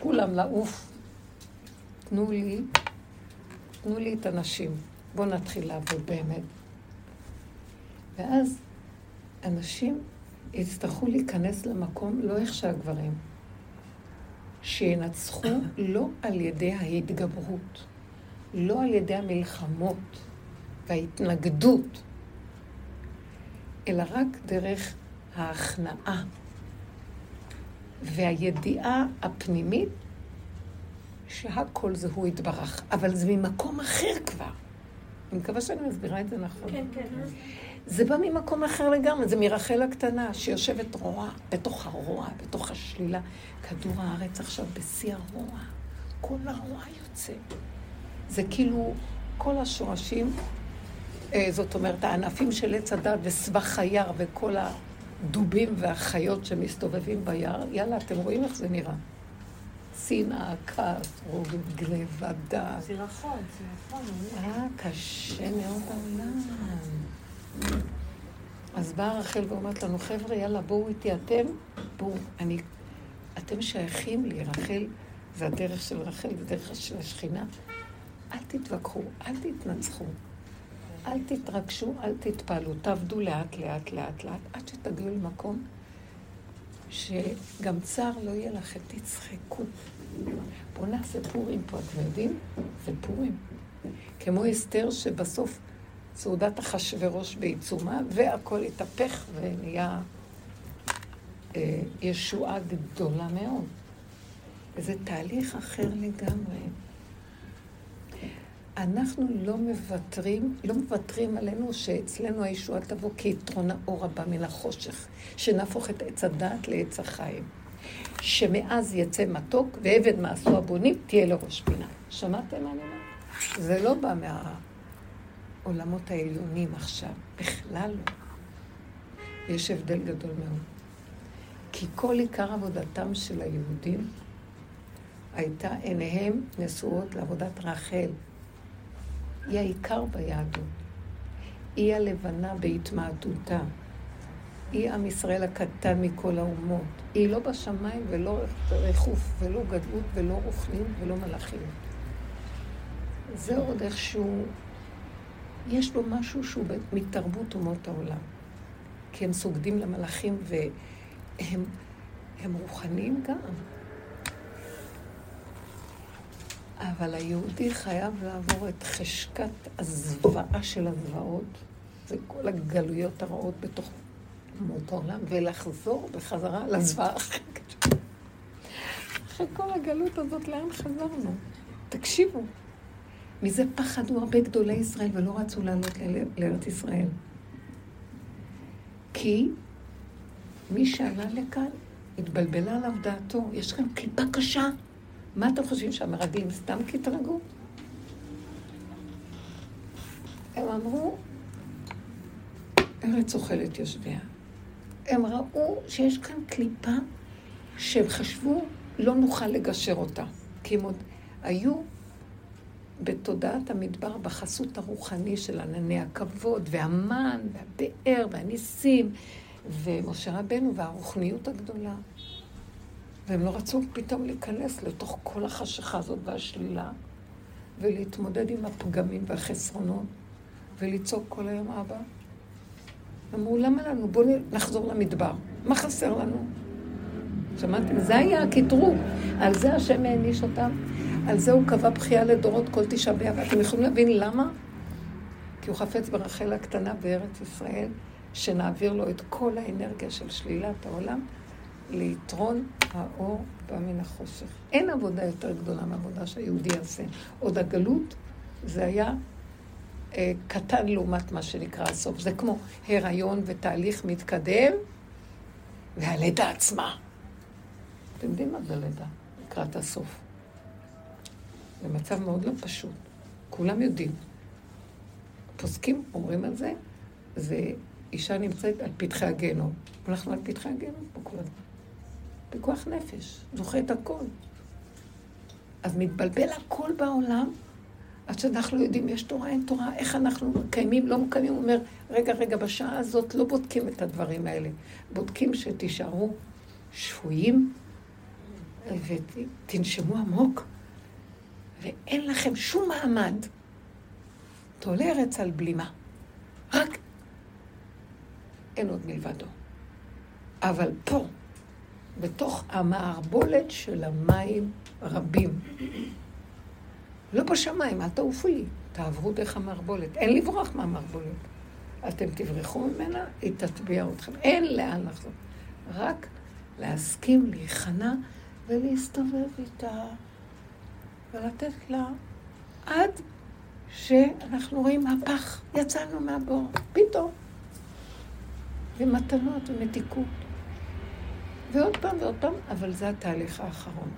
[SPEAKER 1] כולם לעוף. תנו לי, תנו לי את הנשים. בואו נתחיל לעבוד באמת. ואז אנשים יצטרכו להיכנס למקום, לא איך שהגברים, שינצחו לא על ידי ההתגברות, לא על ידי המלחמות וההתנגדות, אלא רק דרך ההכנעה והידיעה הפנימית שהכל זה הוא יתברך, אבל זה ממקום אחר כבר. אני מקווה שאני מסבירה את זה נכון.
[SPEAKER 2] כן, כן.
[SPEAKER 1] זה בא ממקום אחר לגמרי, זה מרחל הקטנה, שיושבת רוע, בתוך הרוע, בתוך השלילה. כדור הארץ עכשיו בשיא הרוע. כל הרוע יוצא. זה כאילו כל השורשים, זאת אומרת, הענפים של עץ הדת וסבך היער וכל הדובים והחיות שמסתובבים ביער, יאללה, אתם רואים איך זה נראה. שנאה, כעס, רוגע, גניבה, דעת.
[SPEAKER 2] סירחון, סירחון.
[SPEAKER 1] אה, קשה מאוד העולם. אז באה רחל ואומרת לנו, חבר'ה, יאללה, בואו איתי אתם, בואו, אני, אתם שייכים לי, רחל, זה הדרך של רחל, זה דרך של השכינה. אל תתווכחו, אל תתנצחו, אל תתרגשו, אל תתפעלו, תעבדו לאט, לאט, לאט, לאט, עד שתגיעו למקום שגם צער לא יהיה לכם, תצחקו. בואו נעשה פורים פה, אתם יודעים? זה פורים. כמו אסתר שבסוף סעודת אחשורוש בעיצומה, והכל התהפך ונהיה אה, ישועה גדולה מאוד. וזה תהליך אחר לגמרי. אנחנו לא מוותרים, לא מוותרים עלינו שאצלנו הישועה תבוא כיתרון האור הבא מן החושך, שנהפוך את עץ הדת לעץ החיים. שמאז יצא מתוק ועבד מעשו הבונים תהיה לראש פינה. שמעתם מה אני אומרת? זה לא בא מהעולמות העליונים עכשיו, בכלל לא. יש הבדל גדול מאוד. כי כל עיקר עבודתם של היהודים הייתה עיניהם נשואות לעבודת רחל. היא העיקר ביהדות. היא הלבנה בהתמעטותה. היא עם ישראל הקטן מכל האומות. היא לא בשמיים ולא ריחוף ולא גדלות ולא רוחנים ולא מלאכים. זה עוד איכשהו, יש בו משהו שהוא מתרבות אומות העולם. כי הם סוגדים למלאכים והם הם רוחניים גם. אבל היהודי חייב לעבור את חשקת הזוועה של הזוועות, זה כל הגלויות הרעות בתוך אומות העולם, ולחזור בחזרה לזוועה אחרת. אחרי כל הגלות הזאת, לאן חזרנו? תקשיבו, מזה פחדו הרבה גדולי ישראל ולא רצו לעלות לארץ ישראל. כי מי שעלה לכאן, התבלבלה עליו דעתו. יש לכם קליפה קשה. מה אתם חושבים שהמרגלים סתם קטרגו? הם אמרו, ארץ אוכלת יושביה. הם ראו שיש כאן קליפה שהם חשבו לא נוכל לגשר אותה. כי הם עוד היו בתודעת המדבר, בחסות הרוחני של ענני הכבוד, והמן, והבאר, והניסים, ומשה רבנו, והרוחניות הגדולה. והם לא רצו פתאום להיכנס לתוך כל החשיכה הזאת והשלילה, ולהתמודד עם הפגמים והחסרונות, ולצעוק כל היום אבא. אמרו, למה לנו? בואו נחזור למדבר. מה חסר לנו? שמעתם? זה היה הקטרוג. על זה השם העניש אותם. על זה הוא קבע בכייה לדורות כל תשעה באב. אתם יכולים להבין למה? כי הוא חפץ ברחל הקטנה בארץ ישראל, שנעביר לו את כל האנרגיה של שלילת העולם, ליתרון האור בא מן החושך. אין עבודה יותר גדולה מעבודה שהיהודי יעשה. עוד הגלות, זה היה אה, קטן לעומת מה שנקרא הסוף. זה כמו הריון ותהליך מתקדם, והלידה עצמה. אתם יודעים מה זה לידה? לקראת הסוף. זה מצב מאוד לא פשוט. כולם יודעים. פוסקים אומרים על זה, זה אישה נמצאת על פתחי הגיהנום. אנחנו על פתחי הגיהנום פה כל הזמן. פיקוח נפש, זוכה את הכל. אז מתבלבל הכל בעולם, עד שאנחנו יודעים, יש תורה, אין תורה, איך אנחנו מקיימים, לא מקיימים. הוא אומר, רגע, רגע, בשעה הזאת לא בודקים את הדברים האלה. בודקים שתישארו שפויים ותנשמו עמוק, ואין לכם שום מעמד. תולה ארץ על בלימה. רק אין עוד מלבדו. אבל פה, בתוך המערבולת של המים רבים. לא בשמיים, אל תעופו לי, תעברו דרך המערבולת. אין לברוח מהמערבולת. אתם תברחו ממנה, היא תטביע אתכם. אין לאן לחזור. רק להסכים להיכנע ולהסתובב איתה ולתת לה עד שאנחנו רואים מהפך, יצאנו מהבור, פתאום. ומתנות ומתיקות. ועוד פעם ועוד פעם, אבל זה התהליך האחרון.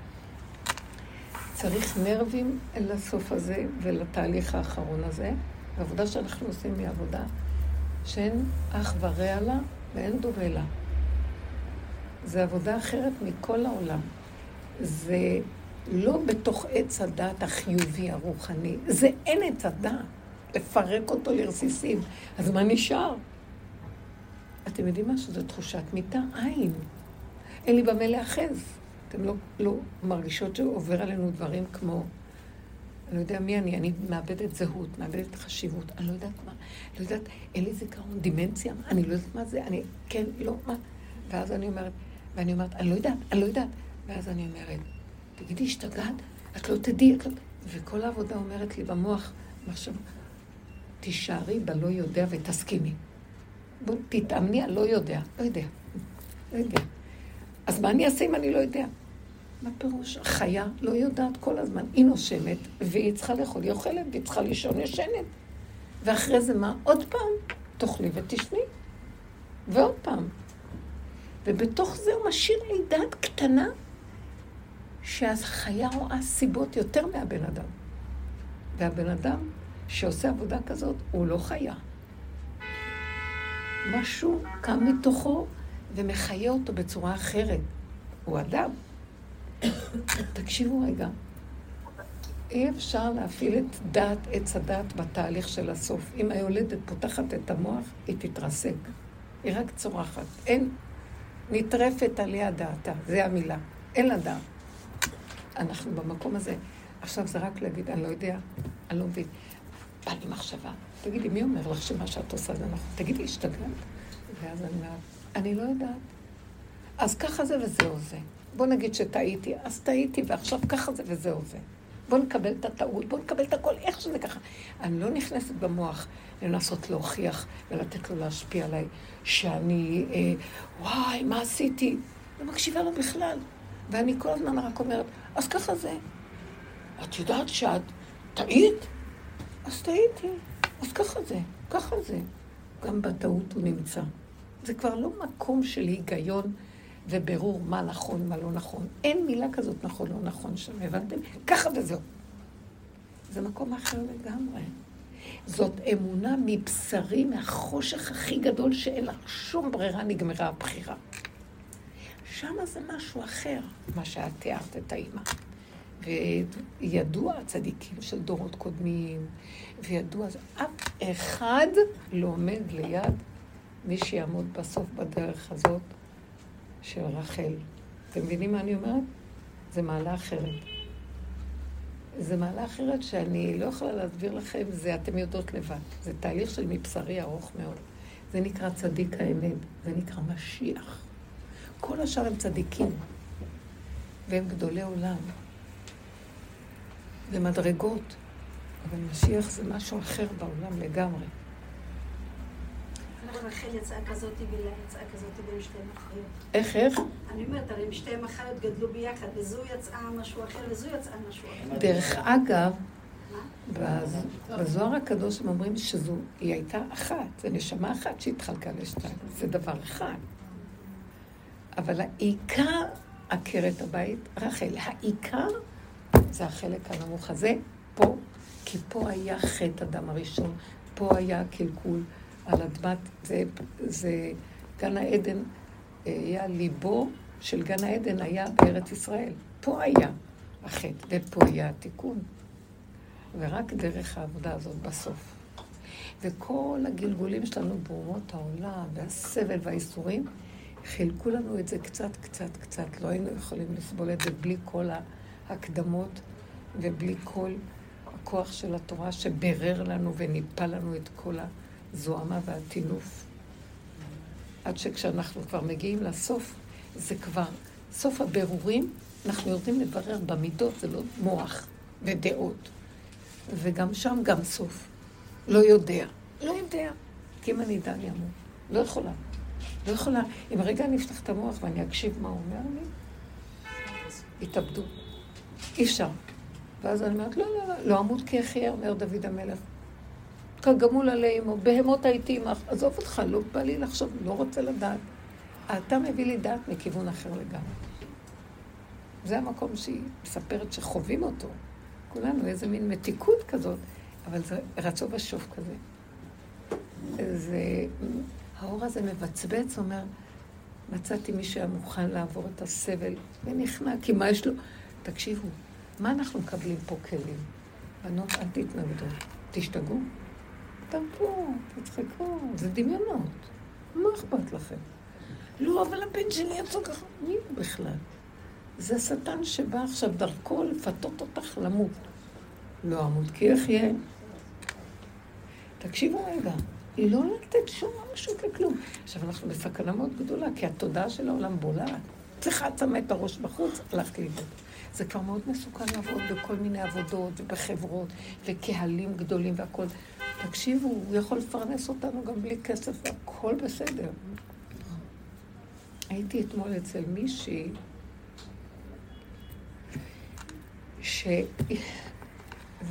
[SPEAKER 1] צריך נרבים לסוף הזה ולתהליך האחרון הזה. העבודה שאנחנו עושים היא עבודה שאין אח ורע לה ואין דומה לה. זה עבודה אחרת מכל העולם. זה לא בתוך עץ הדת החיובי הרוחני, זה אין עץ הדת. לפרק אותו לרסיסים. אז מה נשאר? אתם יודעים מה? שזו תחושת מיטה עין. אין לי במה להאחז. אתם לא, לא מרגישות שעובר עלינו דברים כמו, אני לא יודע מי אני, אני מאבדת זהות, מאבדת חשיבות, אני לא יודעת מה, לא יודעת, אין לי זיכרון, דימנציה, אני לא יודעת מה זה, אני, כן, לא, מה. ואז אני אומרת, ואני אומרת, אני לא יודעת, אני לא יודעת. ואז אני אומרת, תגידי, השתגעת? את לא תדעי, את לא... וכל העבודה אומרת לי במוח, מחשב, תישארי בלא יודע ותסכימי. בואי, תתאמני, אני לא יודע, לא יודע, לא יודע. אז מה אני אעשה אם אני לא יודע? מה פירוש? חיה לא יודעת כל הזמן. היא נושמת, והיא צריכה לאכול, היא אוכלת, והיא צריכה לישון, ישנת. ואחרי זה מה? עוד פעם, תאכלי ותשני. ועוד פעם. ובתוך זה הוא משאיר לי דעת קטנה, שהחיה רואה סיבות יותר מהבן אדם. והבן אדם שעושה עבודה כזאת, הוא לא חיה. משהו קם מתוכו ומחיה אותו בצורה אחרת. הוא אדם. [coughs] תקשיבו רגע, אי אפשר להפעיל את דעת, עץ הדעת בתהליך של הסוף. אם היולדת פותחת את המוח, היא תתרסק. היא רק צורחת. אין, נטרפת עליה דעתה, זה המילה. אין לה דעת. אנחנו במקום הזה. עכשיו זה רק להגיד, אני לא יודע, אני לא מבין. בא לי מחשבה, תגידי, מי אומר לך שמה שאת עושה זה נכון? תגידי, השתגעת? ואז אני אומרת, אני לא יודעת. אז ככה זה וזהו זה. בוא נגיד שטעיתי, אז טעיתי, ועכשיו ככה זה וזהו זה. בוא נקבל את הטעות, בוא נקבל את הכל, איך שזה ככה. אני לא נכנסת במוח לנסות להוכיח ולתת לו להשפיע עליי שאני, אה, וואי, מה עשיתי? לא מקשיבה לו בכלל. ואני כל הזמן רק אומרת, אז ככה זה. את יודעת שאת טעית? אז טעיתי. אז ככה זה, ככה זה. גם בטעות הוא נמצא. זה כבר לא מקום של היגיון ובירור מה נכון, מה לא נכון. אין מילה כזאת נכון, לא נכון שם, הבנתם? ככה וזהו. זה מקום אחר לגמרי. זאת אמונה מבשרי, מהחושך הכי גדול שאין לך שום ברירה, נגמרה הבחירה. שם זה משהו אחר, מה שאת תיארת את האימא. וידוע הצדיקים של דורות קודמים, וידוע, אף אחד לא עומד ליד מי שיעמוד בסוף בדרך הזאת של רחל. אתם מבינים מה אני אומרת? זה מעלה אחרת. זה מעלה אחרת שאני לא יכולה להסביר לכם, זה אתם יודעות לבד. זה תהליך של מבשרי ארוך מאוד. זה נקרא צדיק האמת, זה נקרא משיח. כל השאר הם צדיקים, והם גדולי עולם. זה מדרגות, אבל משיח זה משהו אחר בעולם לגמרי.
[SPEAKER 5] רחל יצאה כזאת ולאה יצאה כזאת בין שתי אחיות.
[SPEAKER 1] איך, איך?
[SPEAKER 5] אני אומרת, הרי הם שתי אחיות גדלו ביחד, וזו יצאה משהו אחר וזו יצאה משהו אחר.
[SPEAKER 1] דרך אגב, בז- בזוהר הקדוש הם אומרים שזו, היא הייתה אחת, זה נשמה אחת שהתחלקה לשתיים, זה דבר אחד. אבל העיקר עקרת הבית, רחל, העיקר זה החלק הנמוך הזה, פה, כי פה היה חטא אדם הראשון, פה היה קלקול על אדמת, זה, זה גן העדן, אה, היה ליבו של גן העדן היה בארץ ישראל. פה היה החטא, ופה היה התיקון. ורק דרך העבודה הזאת בסוף. וכל הגלגולים שלנו באומות העולם, והסבל והאיסורים, חילקו לנו את זה קצת, קצת, קצת. לא היינו יכולים לסבול את זה בלי כל ההקדמות ובלי כל הכוח של התורה שבירר לנו וניפה לנו את כל הזוהמה והטינוף. עד שכשאנחנו כבר מגיעים לסוף, זה כבר סוף הבירורים, אנחנו יורדים לברר במידות, זה לא מוח ודעות. וגם שם גם סוף. לא יודע. לא יודע. כי אם אני אדע, אני אמור. לא יכולה. לא יכולה. אם רגע אני אפתח את המוח ואני אקשיב מה הוא אומר לי, יתאבדו. אי אפשר. ואז אני אומרת, לא, לא, לא, לא אמות כי אחיה, אומר דוד המלך. כגמול עלי אמו, בהמות הייתי עמך. עזוב אותך, לא בא לי לחשוב, לא רוצה לדעת. אתה מביא לי דעת מכיוון אחר לגמרי. זה המקום שהיא מספרת שחווים אותו. כולנו איזה מין מתיקות כזאת, אבל זה רצו בשוף כזה. זה, האור הזה מבצבץ, אומר, מצאתי מי שהיה מוכן לעבור את הסבל, ונכנע, כי מה יש לו? תקשיבו, מה אנחנו מקבלים פה כלים? בנות, אל תתנגדו, תשתגעו, תמפו, תצחקו, זה דמיונות. מה אכפת לכם? לא, אבל הבן שלי יצא ככה. מי הוא בכלל? זה השטן שבא עכשיו דרכו לפתות אותך למות. לא אמות כי אחיה. תקשיבו רגע, לא לתת שום משהו ככלום. עכשיו, אנחנו בסכנה מאוד גדולה, כי התודעה של העולם בולעת. צריכה לצמא את הראש בחוץ, הלכת לאיבוד. זה כבר מאוד מסוכן לעבוד בכל מיני עבודות ובחברות וקהלים גדולים והכול. תקשיבו, הוא יכול לפרנס אותנו גם בלי כסף והכל בסדר. הייתי אתמול אצל מישהי ש...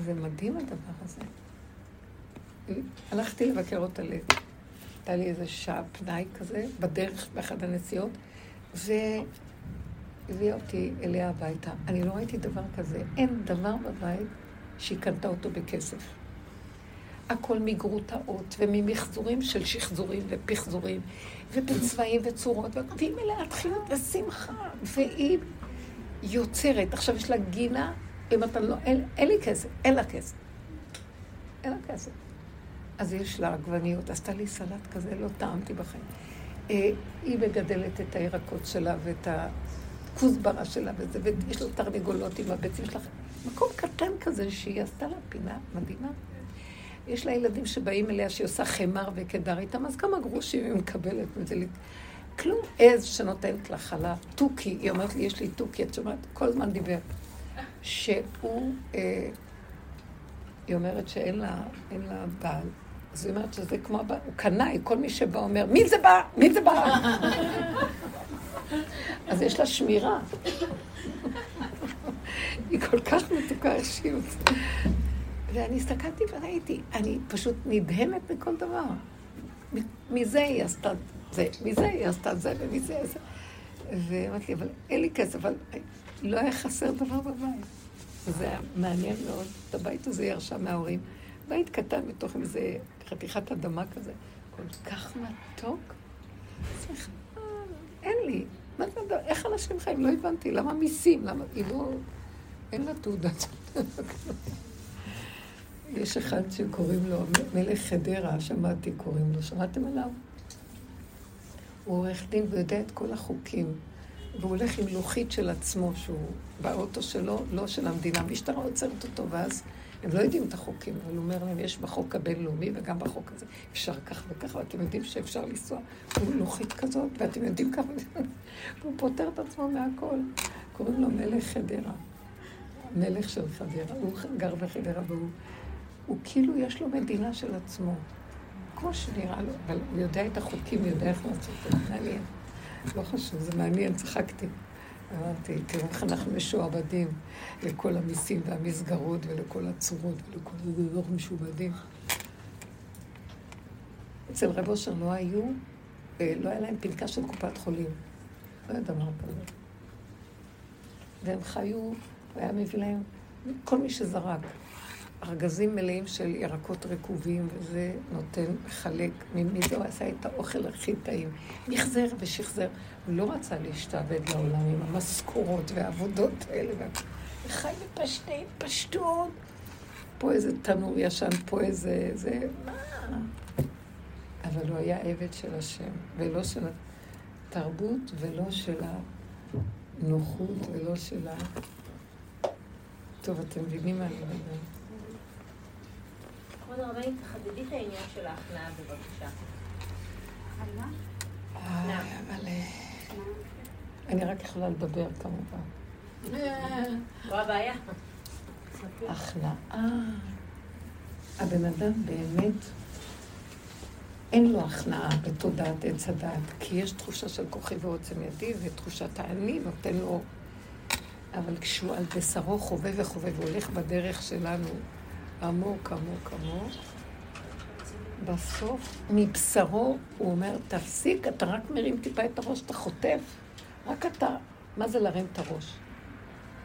[SPEAKER 1] זה מדהים הדבר הזה. הלכתי לבקר אותה, הייתה לי איזה שעה פנאי כזה, בדרך באחד הנסיעות, והביאה אותי אליה הביתה. אני לא ראיתי דבר כזה. אין דבר בבית שהיא קנתה אותו בכסף. הכל מגרוטאות וממחזורים של שחזורים ופחזורים, ובצבעים וצורות, והיא מלאת חיות ושמחה, והיא יוצרת. עכשיו יש לה גינה אם אתה לא, אין, אין לי כסף, אין לה כסף. אין לה כסף. אז יש לה עגבניות, עשתה לי סלט כזה, לא טעמתי בחיים. אה, היא מגדלת את הירקות שלה ואת הכוסברה שלה וזה, ויש לה תרנגולות עם הביצים שלה. מקום קטן כזה שהיא עשתה לה פינה מדהימה. יש לה ילדים שבאים אליה שהיא עושה חמר וקדר איתם, אז כמה גרושים היא מקבלת מזה. כלום עז שנותנת לה חלב, תוכי, היא אומרת לי, יש לי תוכי, את שומעת? כל הזמן דיבר. שהוא, אה, היא אומרת שאין לה, לה בעל. אז היא אומרת שזה כמו הבעל, הוא קנאי, כל מי שבא אומר, מי זה בא? מי זה בא? אז יש לה שמירה. היא כל כך מתוקה אישיות. ואני הסתכלתי וראיתי, אני פשוט נדהמת מכל דבר. מזה היא עשתה זה, מזה היא עשתה זה, ומזה זה. ואמרתי אבל אין לי כסף, אבל לא היה חסר דבר בבית. זה היה מעניין מאוד. את הבית הזה ירשה מההורים. בית קטן בתוך איזה חתיכת אדמה כזה. כל כך מתוק. לי. מה זה, איך אנשים חיים? לא הבנתי. למה מיסים? למה? היא לא... אין לה תעודת... יש אחד שקוראים לו מלך חדרה, שמעתי קוראים לו. שמעתם עליו? הוא עורך דין ויודע את כל החוקים. והוא הולך עם לוחית של עצמו, שהוא באוטו שלו, לא של המדינה. המשטרה עוצרת אותו, ואז הם לא יודעים את החוקים, אבל הוא אומר להם, יש בחוק הבינלאומי וגם בחוק הזה, אפשר כך וכך, ואתם יודעים שאפשר לנסוע. הוא לוחית כזאת, ואתם יודעים כמה... והוא פותר את עצמו מהכל. קוראים לו מלך חדרה. מלך של חדרה. הוא גר בחדרה, והוא הוא כאילו, יש לו מדינה של עצמו. כמו שנראה לו, אבל הוא יודע את החוקים, יודע איך לעשות את זה. מעניין. לא חשוב, זה מעניין, צחקתי. אמרתי, תראו איך אנחנו משועבדים לכל המיסים והמסגרות ולכל הצורות ולכל הדבר משועבדים. אצל רב אושר לא היו, לא היה להם פנקס של קופת חולים. לא היה דבר כזה. והם חיו, הוא היה מביא להם כל מי שזרק. ארגזים מלאים של ירקות רקובים, וזה נותן, מחלק, מזה הוא עשה את האוכל הכי טעים. מחזר ושחזר. הוא לא רצה להשתעבד לעולם עם המשכורות והעבודות האלה. חי בפשטי פשטות. פה איזה תנור ישן, פה איזה... זה... מה? אבל הוא היה עבד של השם, ולא של התרבות, ולא של הנוחות, ולא של ה... טוב, אתם מבינים מה אני מדברת.
[SPEAKER 6] כבוד הרבנית, תחדדי את העניין של ההכנעה בבקשה.
[SPEAKER 1] איי, אבל... אה, אני רק יכולה לדבר כמובן.
[SPEAKER 4] מה הבעיה?
[SPEAKER 1] הכנעה. הבן אדם באמת, אין לו הכנעה בתודעת עץ הדעת, כי יש תחושה של כוחי ועוצם ידי, ותחושת האני נותן לו... אבל כשהוא על בשרו חווה וחווה והולך בדרך שלנו עמוק, עמוק, עמוק, בסוף מבשרו הוא אומר, תפסיק, אתה רק מרים טיפה את הראש, אתה חוטף. רק אתה, מה זה להרים את הראש?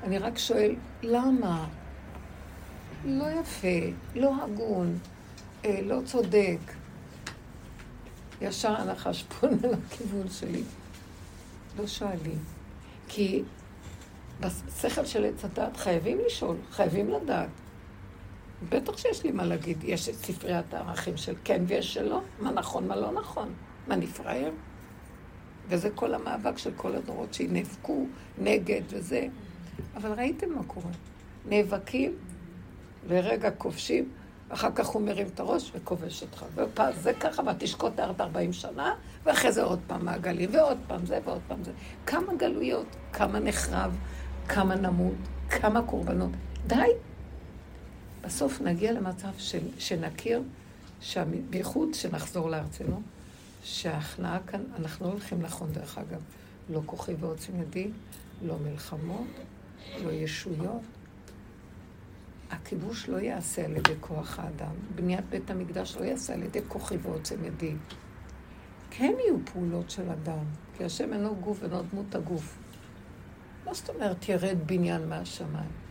[SPEAKER 1] אני רק שואל, למה? לא יפה, לא הגון, אה, לא צודק. ישר הנחש [laughs] פונה לכיוון שלי. לא שואלים. כי בשכל של עץ הדת חייבים לשאול, חייבים לדעת. בטח שיש לי מה להגיד. יש את ספריית הערכים של כן ויש שלא, מה נכון, מה לא נכון. מה נפראייר? וזה כל המאבק של כל הדורות שנאבקו נגד וזה. אבל ראיתם מה קורה. נאבקים, לרגע כובשים, אחר כך הוא מרים את הראש וכובש אותך. וזה ככה, ותשקוט הארץ 40 שנה, ואחרי זה עוד פעם מעגלים, ועוד פעם זה ועוד פעם זה. כמה גלויות, כמה נחרב, כמה נמות, כמה קורבנות. די. בסוף נגיע למצב של, שנכיר, בייחוד שנחזור לארצנו, שההכנעה כאן, אנחנו לא הולכים נכון דרך אגב, לא כוחי ועוצם ידי, לא מלחמות, לא ישויות. הכיבוש לא ייעשה על ידי כוח האדם, בניית בית המקדש לא ייעשה על ידי כוחי ועוצם ידי. כן יהיו פעולות של אדם, כי השם אינו גוף ואינו דמות הגוף. מה זאת אומרת ירד בניין מהשמיים?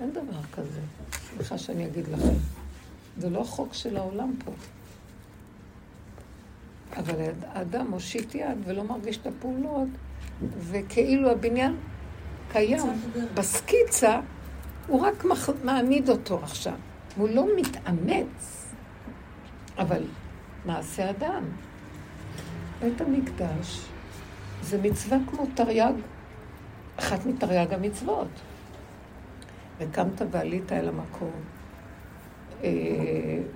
[SPEAKER 1] אין דבר כזה. סליחה שאני אגיד לכם. זה לא חוק של העולם פה. אבל האדם מושיט יד ולא מרגיש את הפעולות, וכאילו הבניין קיים בסקיצה, הוא רק מעמיד אותו עכשיו. הוא לא מתאמץ, אבל מעשה אדם. בית המקדש זה מצווה כמו תרי"ג, אחת מתרי"ג המצוות. וקמת ועלית אל המקום, אה,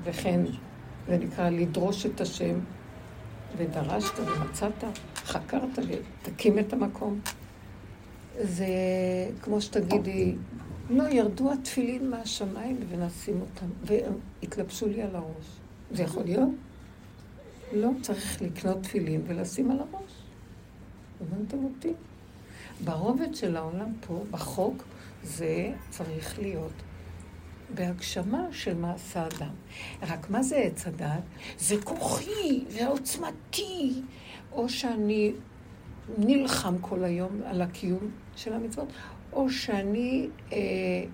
[SPEAKER 1] וכן, זה נקרא לדרוש את השם, ודרשת ומצאת, חקרת ותקים את המקום. זה כמו שתגידי, לא, ירדו התפילין מהשמיים ונשים אותם, והתלבשו לי על הראש. זה יכול להיות? לא צריך לקנות תפילין ולשים על הראש. הבנתם אותי? ברובד של העולם פה, בחוק, זה צריך להיות בהגשמה של מעשה אדם. רק מה זה עץ הדת? זה כוחי ועוצמתי, או שאני נלחם כל היום על הקיום של המצוות, או שאני אה,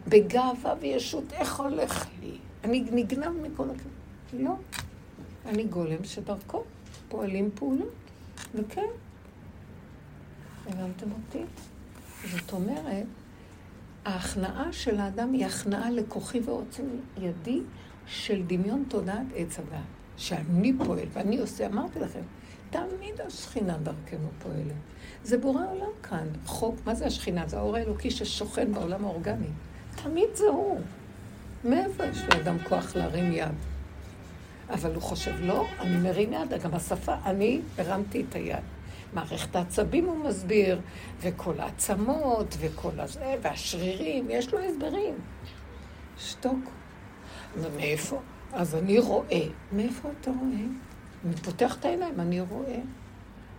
[SPEAKER 1] בגאווה וישות, איך הולך לי? אני נגנב מכל הכיוון. לא. אני גולם שדרכו פועלים פעולות, וכן. הבנתם אותי? זאת אומרת, ההכנעה של האדם היא הכנעה לכוחי ועוצם ידי של דמיון תודעת עץ הדת. שאני פועל ואני עושה, אמרתי לכם, תמיד השכינה דרכנו פועלת. זה בורא עולם כאן. חוק, מה זה השכינה? זה האור האלוקי ששוכן בעולם האורגני. תמיד זה הוא. מאיפה יש לאדם כוח להרים יד? אבל הוא חושב, לא, אני מרים יד, גם השפה, אני הרמתי את היד. מערכת העצבים הוא מסביר, וכל העצמות, וכל הזה, והשרירים, יש לו הסברים. שתוק. ומאיפה? אז אני רואה. מאיפה אתה רואה? אני פותח את העיניים, אני רואה.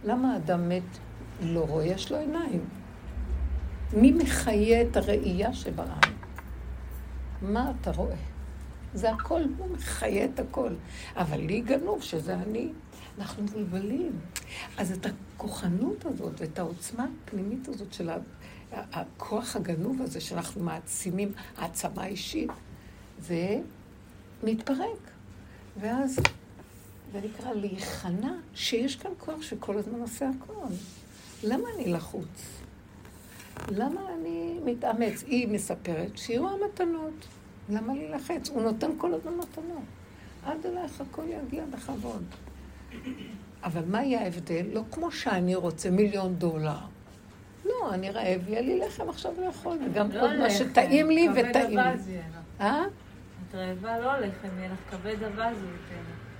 [SPEAKER 1] למה אדם מת לא רואה? יש לו עיניים. מי מחיה את הראייה שבעם? מה אתה רואה? זה הכל, הוא מחיה את הכל. אבל לי גנוב שזה אני. אנחנו מבלבלים. אז את הכוחנות הזאת ואת העוצמה הפנימית הזאת של הכוח הגנוב הזה שאנחנו מעצימים, העצמה אישית, זה מתפרק. ואז זה נקרא להיכנע שיש כאן כוח שכל הזמן עושה הכל. למה אני לחוץ? למה אני מתאמץ? היא מספרת שיהיו המתנות. למה להילחץ? הוא נותן כל הזמן מתנות. עד אלייך הכל יגיע בכבוד. אבל מה יהיה ההבדל? לא כמו שאני רוצה מיליון דולר. לא, אני רעב, יהיה לי לחם עכשיו לאכול, וגם
[SPEAKER 2] לא
[SPEAKER 1] עוד מה שטעים לי וטעים לי. אה?
[SPEAKER 2] את רעבה לא לחם, יהיה לך כבד אווז.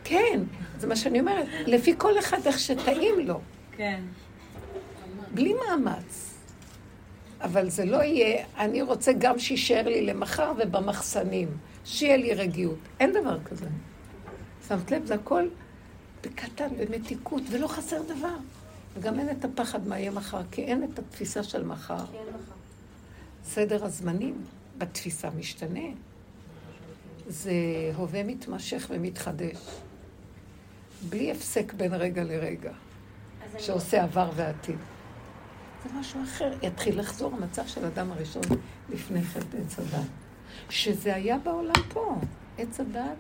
[SPEAKER 1] כן, זה מה שאני אומרת. לפי כל אחד איך שטעים לו.
[SPEAKER 2] כן.
[SPEAKER 1] בלי מאמץ. אבל זה לא יהיה, אני רוצה גם שיישאר לי למחר ובמחסנים, שיהיה לי רגיעות. אין דבר כזה. שמת לב, זה הכל בקטן, במתיקות, ולא חסר דבר. וגם אין את הפחד מה יהיה מחר, כי אין את התפיסה של מחר.
[SPEAKER 5] כן, מחר.
[SPEAKER 1] סדר הזמנים בתפיסה משתנה. זה הווה מתמשך ומתחדש. בלי הפסק בין רגע לרגע, שעושה עבר ועתיד. זה משהו אחר. יתחיל לחזור המצב של אדם הראשון לפני חטא עץ הדת. שזה היה בעולם פה. עץ הדת,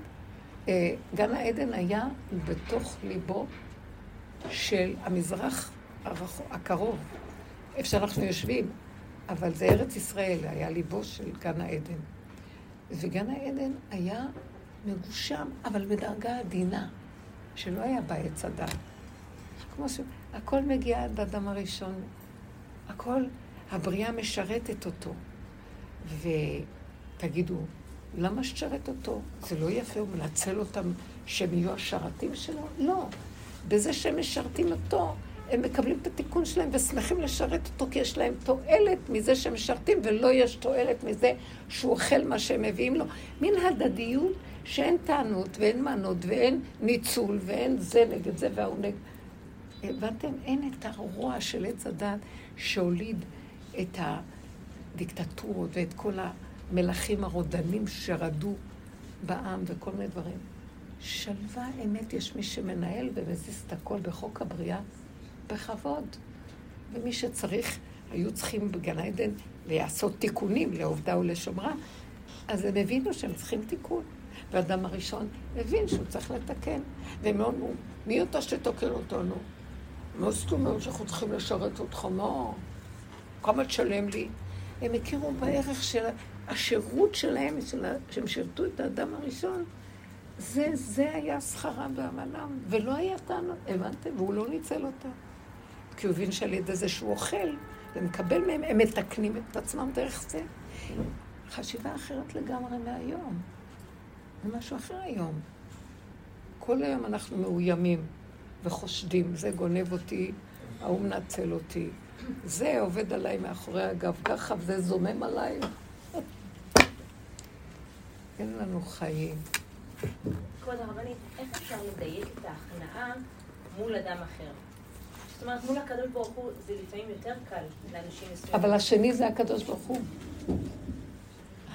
[SPEAKER 1] גן העדן היה בתוך ליבו של המזרח הקרוב, איפה שאנחנו יושבים, אבל זה ארץ ישראל, היה ליבו של גן העדן. וגן העדן היה מגושם, אבל בדרגה עדינה, שלא היה בה עץ הדת. כמו ש... מגיע עד האדם הראשון. הכל, הבריאה משרתת אותו. ותגידו, למה שתשרת אותו? זה לא יפה, הוא מנצל אותם שהם יהיו השרתים שלו? לא. בזה שהם משרתים אותו, הם מקבלים את התיקון שלהם ושמחים לשרת אותו, כי יש להם תועלת מזה שהם משרתים, ולא יש תועלת מזה שהוא אוכל מה שהם מביאים לו. מין הדדיות שאין טענות ואין מענות ואין ניצול ואין זה נגד זה וההוא נגד... הבנתם? אין את הרוע של עץ הדת שהוליד את הדיקטטורות ואת כל המלכים הרודנים שרדו בעם וכל מיני דברים. שלווה אמת יש מי שמנהל ומזיז את הכל בחוק הבריאה בכבוד. ומי שצריך, היו צריכים בגן עדן לעשות תיקונים לעובדה ולשומרה, אז הם הבינו שהם צריכים תיקון. והאדם הראשון הבין שהוא צריך לתקן. והם אמרו, מי אתה שתוקן אותנו? מה זאת אומרת שאנחנו צריכים לשרת אותך? מה? כמה תשלם לי? הם הכירו בערך של השירות שלהם. שהם שירתו את האדם הראשון. זה, זה היה שכרם ועמלם, ולא היה טענות, הבנתם? והוא לא ניצל אותה. כי הוא הבין שעל ידי זה שהוא אוכל ומקבל מהם, הם מתקנים את עצמם דרך זה. חשיבה אחרת לגמרי מהיום. זה משהו אחר היום. כל היום אנחנו מאוימים וחושדים, זה גונב אותי, ההוא מנצל אותי, זה עובד עליי מאחורי הגב ככה, וזה זומם עליי. אין לנו חיים.
[SPEAKER 4] כבוד הרבנית, איך אפשר לדייק את ההכנעה מול אדם אחר? זאת אומרת, מול הקדוש ברוך הוא זה לפעמים יותר קל לאנשים מסוימים.
[SPEAKER 1] אבל השני זה הקדוש ברוך הוא.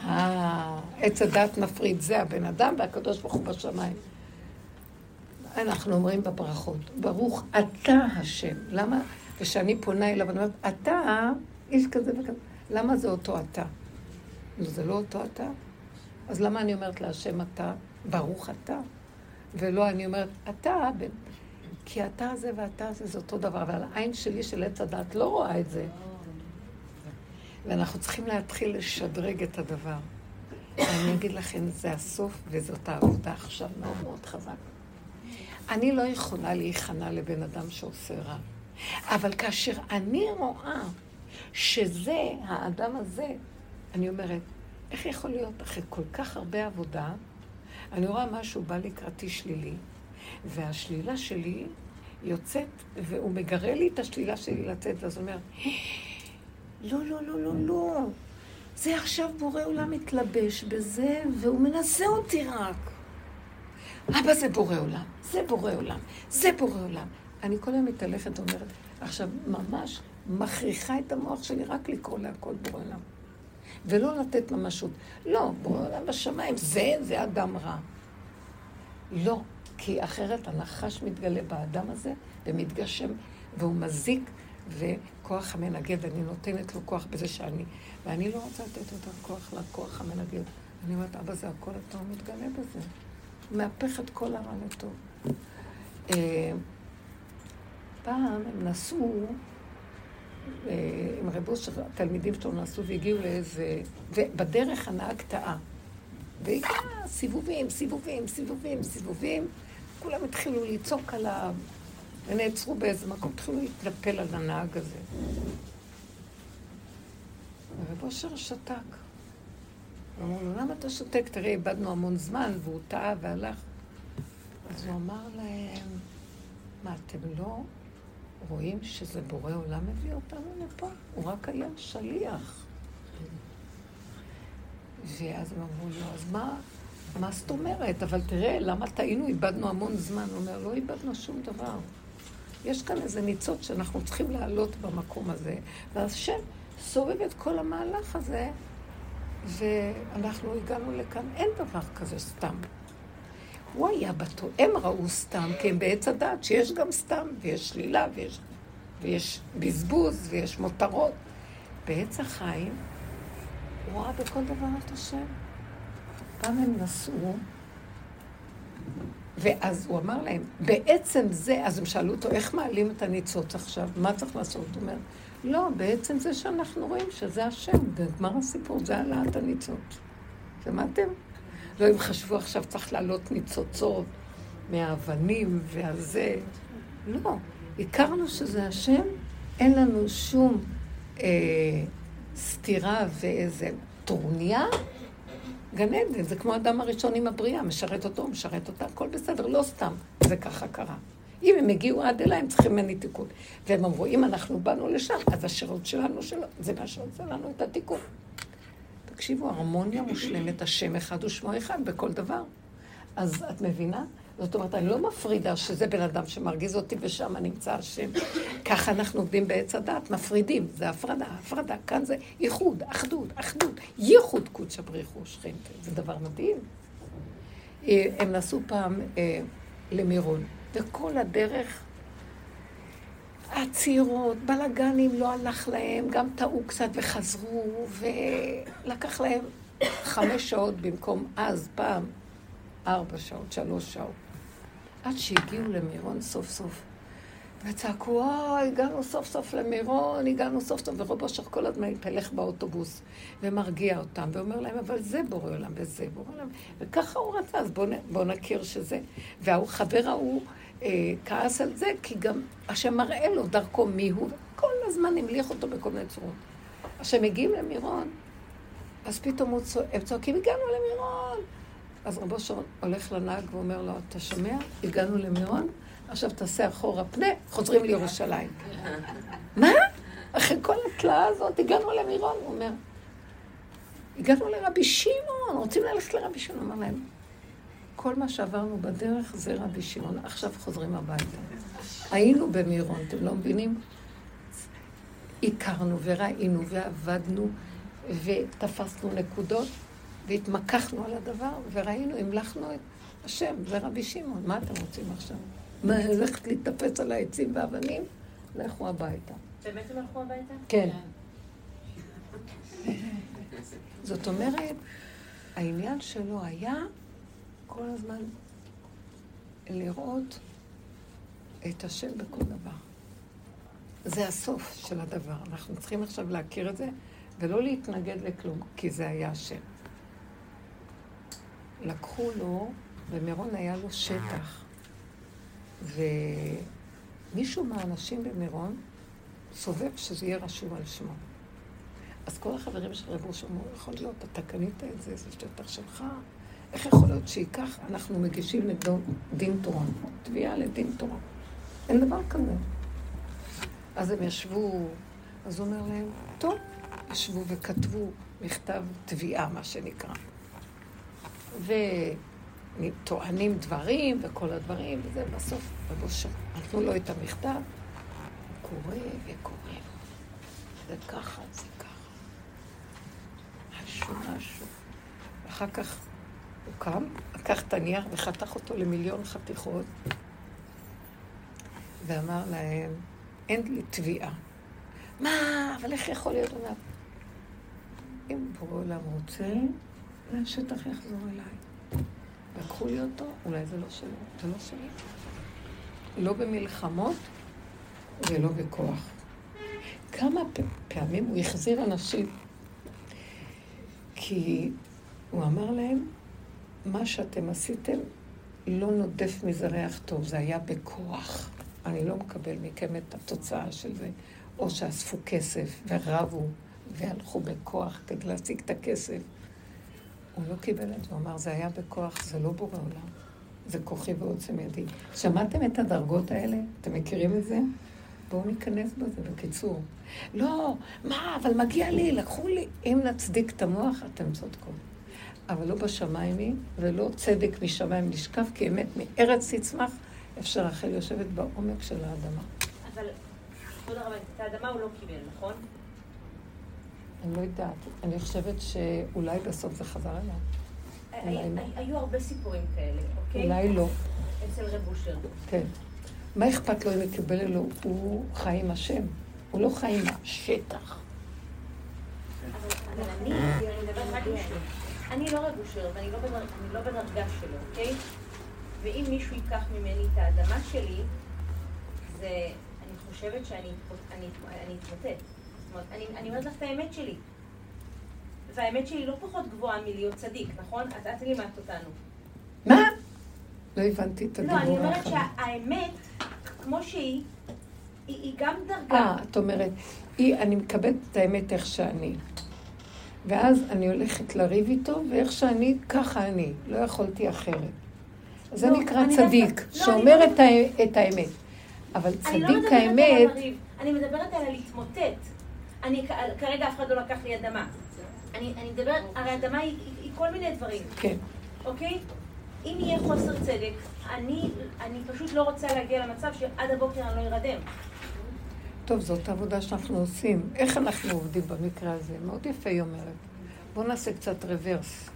[SPEAKER 1] אה, עץ הדת מפריד, זה הבן אדם והקדוש ברוך הוא בשמיים. אנחנו אומרים בברכות, ברוך אתה השם. למה? כשאני פונה אליו, אני אומרת, אתה איש כזה וכזה. למה זה אותו אתה? נו, זה לא אותו אתה? אז למה אני אומרת להשם אתה, ברוך אתה? ולא אני אומרת, אתה, בן... כי אתה הזה ואתה הזה זה אותו דבר, אבל העין שלי של עץ הדת לא רואה את זה. ואנחנו צריכים להתחיל לשדרג את הדבר. אני אגיד לכם, זה הסוף וזאת העבודה עכשיו מאוד מאוד חזק. אני לא יכולה להיכנע לבן אדם שעושה רע. אבל כאשר אני רואה שזה, האדם הזה, אני אומרת, איך יכול להיות אחרי כל כך הרבה עבודה, אני רואה משהו בא לקראתי שלילי, והשלילה שלי יוצאת, והוא מגרה לי את השלילה שלי לצאת, ואז הוא אומר, לא, לא, לא, לא, לא. זה עכשיו בורא עולם מתלבש בזה, והוא מנסה אותי רק. אבא זה בורא עולם, זה בורא עולם, זה בורא עולם. אני כל היום מתהלכת ואומרת, עכשיו ממש מכריחה את המוח שלי רק לקרוא להכל בורא עולם. ולא לתת ממשות. לא, בורא עולם בשמיים, זה, זה אדם רע. לא, כי אחרת הנחש מתגלה באדם הזה ומתגשם, והוא מזיק, וכוח המנגד, אני נותנת לו כוח בזה שאני, ואני לא רוצה לתת יותר כוח לכוח המנגד. אני אומרת, אבא, זה הכל אתה הוא מתגלה בזה. מהפך את כל הרע לטוב. אה, פעם הם נסעו, עם רב אושר, התלמידים שלו נסעו והגיעו לאיזה... ובדרך הנהג טעה. והגיע סיבובים, סיבובים, סיבובים, סיבובים. כולם התחילו לצעוק עליו, ונעצרו באיזה מקום, התחילו להתנפל על הנהג הזה. ורב אושר שתק. אמרו לו, למה אתה שותק? תראה, איבדנו המון זמן, והוא טעה והלך. אז הוא אמר להם, מה, אתם לא רואים שזה בורא עולם מביא אותנו לפה? הוא רק היה שליח. ואז הם אמרו לו, אז מה, מה זאת אומרת? אבל תראה, למה טעינו? איבדנו המון זמן. הוא אומר, לא איבדנו שום דבר. יש כאן איזה ניצוץ שאנחנו צריכים לעלות במקום הזה. ואז השם סובב את כל המהלך הזה, ואנחנו הגענו לכאן. אין דבר כזה סתם. הוא היה בטוח, הם ראו סתם, כי הם בעץ הדת, שיש גם סתם, ויש שלילה, ויש, ויש בזבוז, ויש מותרות. בעץ החיים, הוא ראה בכל דבר את השם. פעם הם נסעו, ואז הוא אמר להם, בעצם זה, אז הם שאלו אותו, איך מעלים את הניצוץ עכשיו? מה צריך לעשות? הוא אומר, לא, בעצם זה שאנחנו רואים שזה השם, וגמר הסיפור, זה העלאת הניצוץ. שמעתם? לא אם חשבו עכשיו צריך לעלות ניצוצות מהאבנים והזה. לא, הכרנו שזה השם, אין לנו שום אה, סתירה ואיזה טרוניה. גן עדן, זה כמו האדם הראשון עם הבריאה, משרת אותו, משרת אותה, הכל בסדר, לא סתם, זה ככה קרה. אם הם הגיעו עד אליי, הם צריכים ממני תיקון. והם אמרו, אם אנחנו באנו לשם, אז השירות שלנו שלו, זה מה שעושה לנו את התיקון. תקשיבו, הרמוניה מושלמת, השם אחד ושמו אחד בכל דבר. אז את מבינה? זאת אומרת, אני לא מפרידה שזה בן אדם שמרגיז אותי ושם נמצא השם. ככה אנחנו עובדים בעץ הדת, מפרידים, זה הפרדה, הפרדה, כאן זה איחוד, אחדות, אחדות, ייחוד קודשא בריחו שכינתה, זה דבר מדהים. אה, הם נסעו פעם אה, למירון, וכל הדרך עצירות, בלאגנים, לא הלך להם, גם טעו קצת וחזרו, ולקח להם חמש שעות במקום אז, פעם, ארבע שעות, שלוש שעות. עד שהגיעו למירון סוף סוף. וצעקו, אה, הגענו סוף סוף למירון, הגענו סוף סוף, ורוב אשר כל הזמן התהלך באוטובוס ומרגיע אותם, ואומר להם, אבל זה בורא עולם וזה בורא עולם. וככה הוא רצה, אז בואו בוא נכיר שזה. והחבר ההוא כעס על זה, כי גם השם מראה לו דרכו מי הוא, כל הזמן המליך אותו בכל מיני צורות. אז מגיעים למירון, אז פתאום צוע... הם צועקים, הגענו למירון. אז רבו שרון הולך לנהג ואומר לו, אתה שומע? הגענו למירון, עכשיו תעשה אחורה פנה, חוזרים לירושלים. מה? אחרי כל התלאה הזאת הגענו למירון, הוא אומר. הגענו לרבי שמעון, רוצים ללכת לרבי שמעון. אמר להם, כל מה שעברנו בדרך זה רבי שמעון, עכשיו חוזרים הביתה. היינו במירון, אתם לא מבינים? הכרנו וראינו ועבדנו ותפסנו נקודות והתמקחנו על הדבר וראינו, המלכנו את השם, זה רבי שמעון, מה אתם רוצים עכשיו? מה, ללכת להתאפס על העצים והאבנים? לכו הביתה.
[SPEAKER 4] באמת הם הלכו הביתה?
[SPEAKER 1] כן. זאת אומרת, העניין שלו היה כל הזמן לראות את השם בכל דבר. זה הסוף של הדבר. אנחנו צריכים עכשיו להכיר את זה ולא להתנגד לכלום, כי זה היה השם. לקחו לו, במירון היה לו שטח, ומישהו מהאנשים במירון סובב שזה יהיה רשום על שמו. אז כל החברים של רב ראש אמרו, יכול להיות, אתה קנית את זה, זה שטח שלך, איך יכול להיות שייקח, אנחנו מגישים נגדו דין תורה, תביעה לדין תורה. אין דבר כזה. אז הם ישבו, אז הוא אומר להם, טוב, ישבו וכתבו מכתב תביעה, מה שנקרא. וטוענים דברים וכל הדברים, וזה בסוף, בבושה. נתנו לו את המכתב, הוא קורא וקורא. זה ככה, זה ככה. משהו, משהו. אחר כך הוא קם, לקח את הנייר וחתך אותו למיליון חתיכות, ואמר להם, אין לי תביעה. מה, אבל איך יכול להיות? אומר, אם בורא עולם רוצה, השטח יחזור אליי. לקחו לי אותו, אולי זה לא שלו, זה לא שלי. לא במלחמות ולא בכוח. כמה פעמים הוא החזיר אנשים, כי הוא אמר להם, מה שאתם עשיתם לא נודף מזה ריח טוב, זה היה בכוח. אני לא מקבל מכם את התוצאה של זה. או שאספו כסף ורבו והלכו בכוח כדי להשיג את הכסף. הוא לא קיבל את זה, הוא אמר, זה היה בכוח, זה לא בורא עולם. זה כוחי ועוצם ידי. שמעתם את הדרגות האלה? אתם מכירים את זה? בואו ניכנס בזה, בקיצור. לא, מה, אבל מגיע לי, לקחו לי. אם נצדיק את המוח, אתם צודקות. אבל לא בשמיים היא, ולא צדק משמיים נשקף, כי אמת מארץ תצמח, אפשר רחל יושבת בעומק של האדמה.
[SPEAKER 4] אבל, כבוד הרב, את האדמה הוא לא קיבל, נכון?
[SPEAKER 1] אני לא יודעת. אני חושבת שאולי בסוף זה חזר אליו. לא.
[SPEAKER 4] היו הרבה סיפורים כאלה, אוקיי?
[SPEAKER 1] אולי לא.
[SPEAKER 4] אצל רב אושר.
[SPEAKER 1] כן. מה אכפת לו אם יקבל אלו? הוא חי עם השם. הוא לא חי עם השטח.
[SPEAKER 4] אבל אני, אני מדברת רק בשביל. אני לא רב אושר ואני לא, לא בדרגה שלו, אוקיי? ואם מישהו ייקח ממני את האדמה שלי, זה, אני חושבת שאני אתמוטט. זאת אומרת, אני, אני אומרת לך את האמת שלי. והאמת שלי לא פחות גבוהה מלהיות צדיק, נכון? את, את לימדת אותנו.
[SPEAKER 1] מה? לא הבנתי את הדיבור.
[SPEAKER 4] לא, אני אומרת שהאמת, כמו שהיא, היא, היא גם דרגה.
[SPEAKER 1] אה, את אומרת, היא, אני מקבלת את האמת איך שאני. ואז אני הולכת לריב איתו, ואיך שאני, ככה אני. לא יכולתי אחרת. זה לא, נקרא צדיק, לא, שאומר לא, את, האמת. אבל צדיק
[SPEAKER 4] לא
[SPEAKER 1] האמת...
[SPEAKER 4] אני מדברת על הלהתמוטט. אני, כרגע אף אחד לא לקח לי אדמה. אני, אני מדברת, הרי אדמה היא, היא, היא כל מיני דברים.
[SPEAKER 1] כן.
[SPEAKER 4] אוקיי? אם יהיה חוסר צדק, אני, אני פשוט לא רוצה להגיע למצב שעד הבוקר אני לא ארדם.
[SPEAKER 1] טוב, זאת העבודה שאנחנו עושים. איך אנחנו עובדים במקרה הזה? מאוד יפה היא אומרת. בואו נעשה קצת רוורס.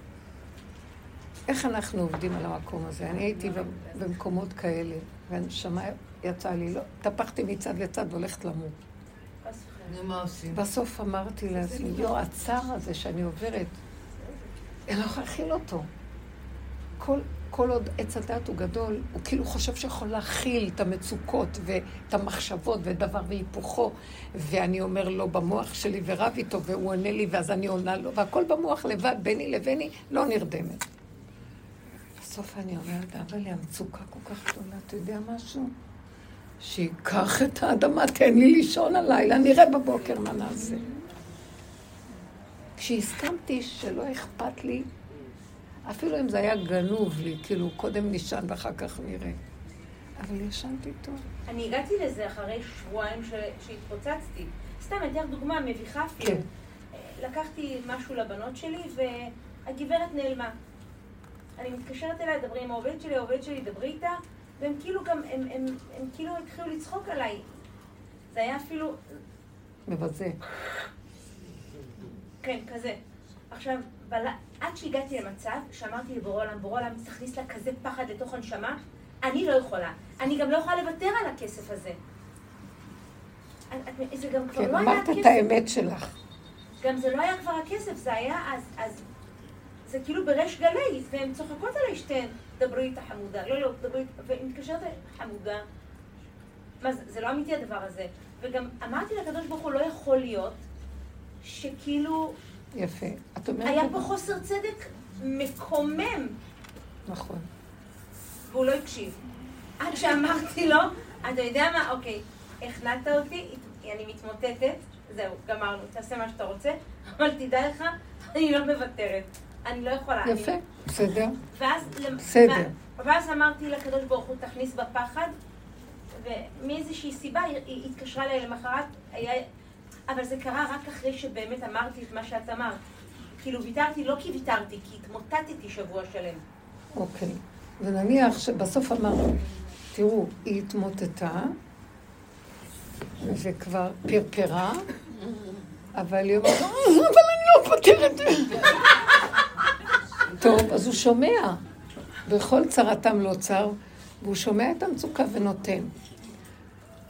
[SPEAKER 1] איך אנחנו עובדים על המקום הזה? אני הייתי במקומות כאלה, והנשמה יצאה לי, לא, טפחתי מצד לצד והולכת למות. בסוף אמרתי לעצמי, יו, הצער הזה שאני עוברת, אני לא יכולה להכיל אותו. כל, כל עוד עץ הדת הוא גדול, הוא כאילו חושב שיכול להכיל את המצוקות ואת המחשבות ודבר והיפוכו, ואני אומר לו במוח שלי ורב איתו, והוא עונה לי ואז אני עונה לו, והכל במוח לבד, ביני לביני, לא נרדמת. בסוף אני אומרת, אבל לי המצוקה כל כך גדולה, אתה יודע משהו? שייקח את האדמה, תן לי לישון הלילה, נראה בבוקר מה נעשה. כשהסכמתי שלא אכפת לי, אפילו אם זה היה גנוב לי, כאילו קודם נשען ואחר כך נראה. אבל ישנתי טוב.
[SPEAKER 4] אני הגעתי לזה אחרי שבועיים שהתפוצצתי. סתם, אני אתן לך דוגמה מביכה אפילו. כן. לקחתי משהו לבנות שלי והגברת נעלמה. אני מתקשרת אליה, דברי עם העובדת שלי, העובדת שלי, דברי איתה. והם כאילו גם, הם, הם, הם, הם כאילו התחילו לצחוק עליי. זה היה אפילו...
[SPEAKER 1] מבזה.
[SPEAKER 4] כן, כזה. עכשיו, בל... עד שהגעתי למצב שאמרתי לבורא עולם, בורא עולם, תכניס לה כזה פחד לתוך הנשמה, אני לא יכולה. אני גם לא יכולה לוותר על הכסף הזה. זה גם כבר
[SPEAKER 1] כן,
[SPEAKER 4] לא היה
[SPEAKER 1] כסף. כן, אמרת את האמת שלך.
[SPEAKER 4] גם זה לא היה כבר הכסף, זה היה אז, אז זה כאילו בריש גלי, והן צוחקות עליי שתיהן. דברי איתה חמודה, לא, לא, דברי איתה, והיא מתקשרת חמודה. מה זה, זה לא אמיתי הדבר הזה. וגם אמרתי לקדוש ברוך הוא, לא יכול להיות שכאילו...
[SPEAKER 1] יפה. את אומרת...
[SPEAKER 4] היה פה חוסר צדק מקומם.
[SPEAKER 1] נכון.
[SPEAKER 4] והוא לא הקשיב. עד שאמרתי לו, אתה יודע מה, אוקיי, הכנעת אותי, אני מתמוטטת, זהו, גמרנו, תעשה מה שאתה רוצה, אבל תדע לך, אני לא מוותרת. אני לא יכולה.
[SPEAKER 1] יפה,
[SPEAKER 4] אני...
[SPEAKER 1] בסדר.
[SPEAKER 4] ואז,
[SPEAKER 1] בסדר.
[SPEAKER 4] ואז אמרתי לקדוש ברוך הוא, תכניס בפחד, ומאיזושהי סיבה היא התקשרה אליי למחרת, היה... אבל זה קרה רק אחרי שבאמת אמרתי את מה שאת אמרת. כאילו ויתרתי, לא כי ויתרתי, כי התמוטטתי שבוע שלם.
[SPEAKER 1] אוקיי. ונניח שבסוף אמרנו, תראו, היא התמוטטה, וכבר פרפרה, אבל היא אומרת, אה, אבל אני לא פותרת. טוב, אז הוא שומע. בכל צרתם לא צר, והוא שומע את המצוקה ונותן.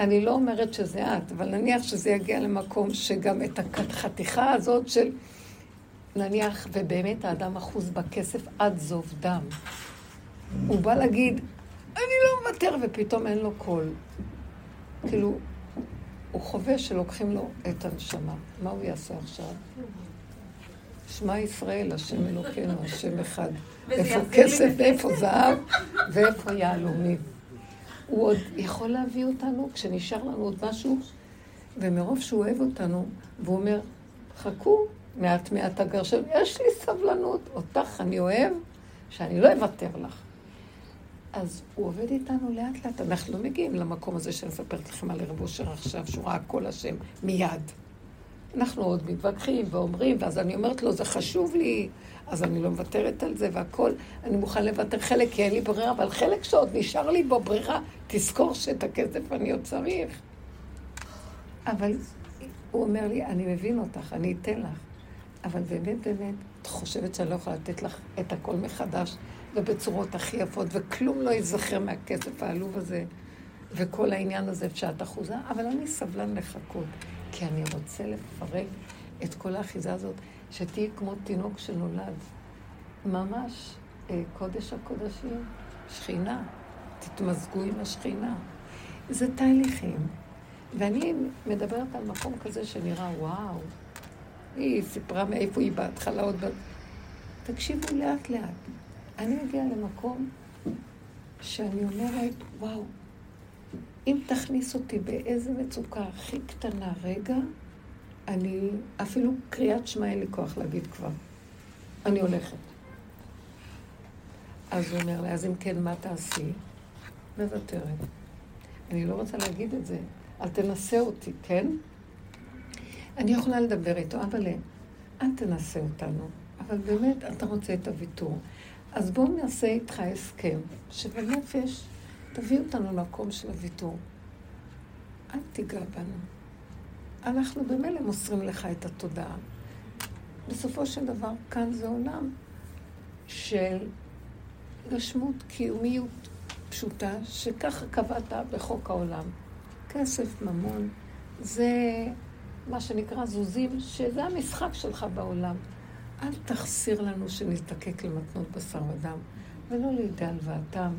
[SPEAKER 1] אני לא אומרת שזה את, אבל נניח שזה יגיע למקום שגם את החתיכה הזאת של, נניח, ובאמת האדם אחוז בכסף עד זוב דם. הוא בא להגיד, אני לא מוותר, ופתאום אין לו קול. כאילו, הוא חווה שלוקחים לו את הנשמה. מה הוא יעשה עכשיו? שמע ישראל, השם אלוקינו, השם אחד. איפה כסף ואיפה זהב ואיפה יהלומים. הוא עוד יכול להביא אותנו כשנשאר לנו עוד משהו, ומרוב שהוא אוהב אותנו, והוא אומר, חכו, מעט מעט הגרשם, יש לי סבלנות, אותך אני אוהב, שאני לא אוותר לך. אז הוא עובד איתנו לאט לאט. אנחנו לא מגיעים למקום הזה שאני מספרת לכם על רב אושר עכשיו, שהוא ראה כל השם מיד. אנחנו עוד מתווכחים ואומרים, ואז אני אומרת לו, זה חשוב לי, אז אני לא מוותרת על זה והכל. אני מוכן לוותר חלק, כי אין לי ברירה, אבל חלק שעוד נשאר לי בו ברירה, תזכור שאת הכסף אני עוד צריך. אבל הוא אומר לי, אני מבין אותך, אני אתן לך. אבל באמת, באמת, את חושבת שאני לא יכולה לתת לך את הכל מחדש, ובצורות הכי יפות, וכלום לא ייזכר מהכסף העלוב הזה, וכל העניין הזה שאת אחוזה, אבל אני סבלן לחכות, כי אני רוצה לפרק את כל האחיזה הזאת, שתהיי כמו תינוק שנולד. ממש אה, קודש הקודשים, שכינה, תתמזגו עם השכינה. זה תהליכים. ואני מדברת על מקום כזה שנראה, וואו, היא סיפרה מאיפה היא בהתחלה עוד... תקשיבו לאט לאט. אני מגיעה למקום שאני אומרת, וואו, אם תכניס אותי באיזה מצוקה הכי קטנה רגע, אני, אפילו קריאת שמע אין לי כוח להגיד כבר. אני הולכת. אז הוא אומר לי, אז אם כן, מה תעשי? מוותרת. אני לא רוצה להגיד את זה, אל תנסה אותי, כן? אני יכולה לדבר איתו, אבל אל תנסה אותנו. אבל באמת, אתה רוצה את הוויתור. אז בואו נעשה איתך הסכם, שבנפש תביא אותנו למקום של הוויתור. אל תיגע בנו. אנחנו במילא מוסרים לך את התודעה. בסופו של דבר, כאן זה עולם של גשמות, קיומיות פשוטה, שככה קבעת בחוק העולם. כסף, ממון, זה מה שנקרא זוזים, שזה המשחק שלך בעולם. אל תחסיר לנו שנזדקק למתנות בשר ודם, ולא לידי הלוואתם,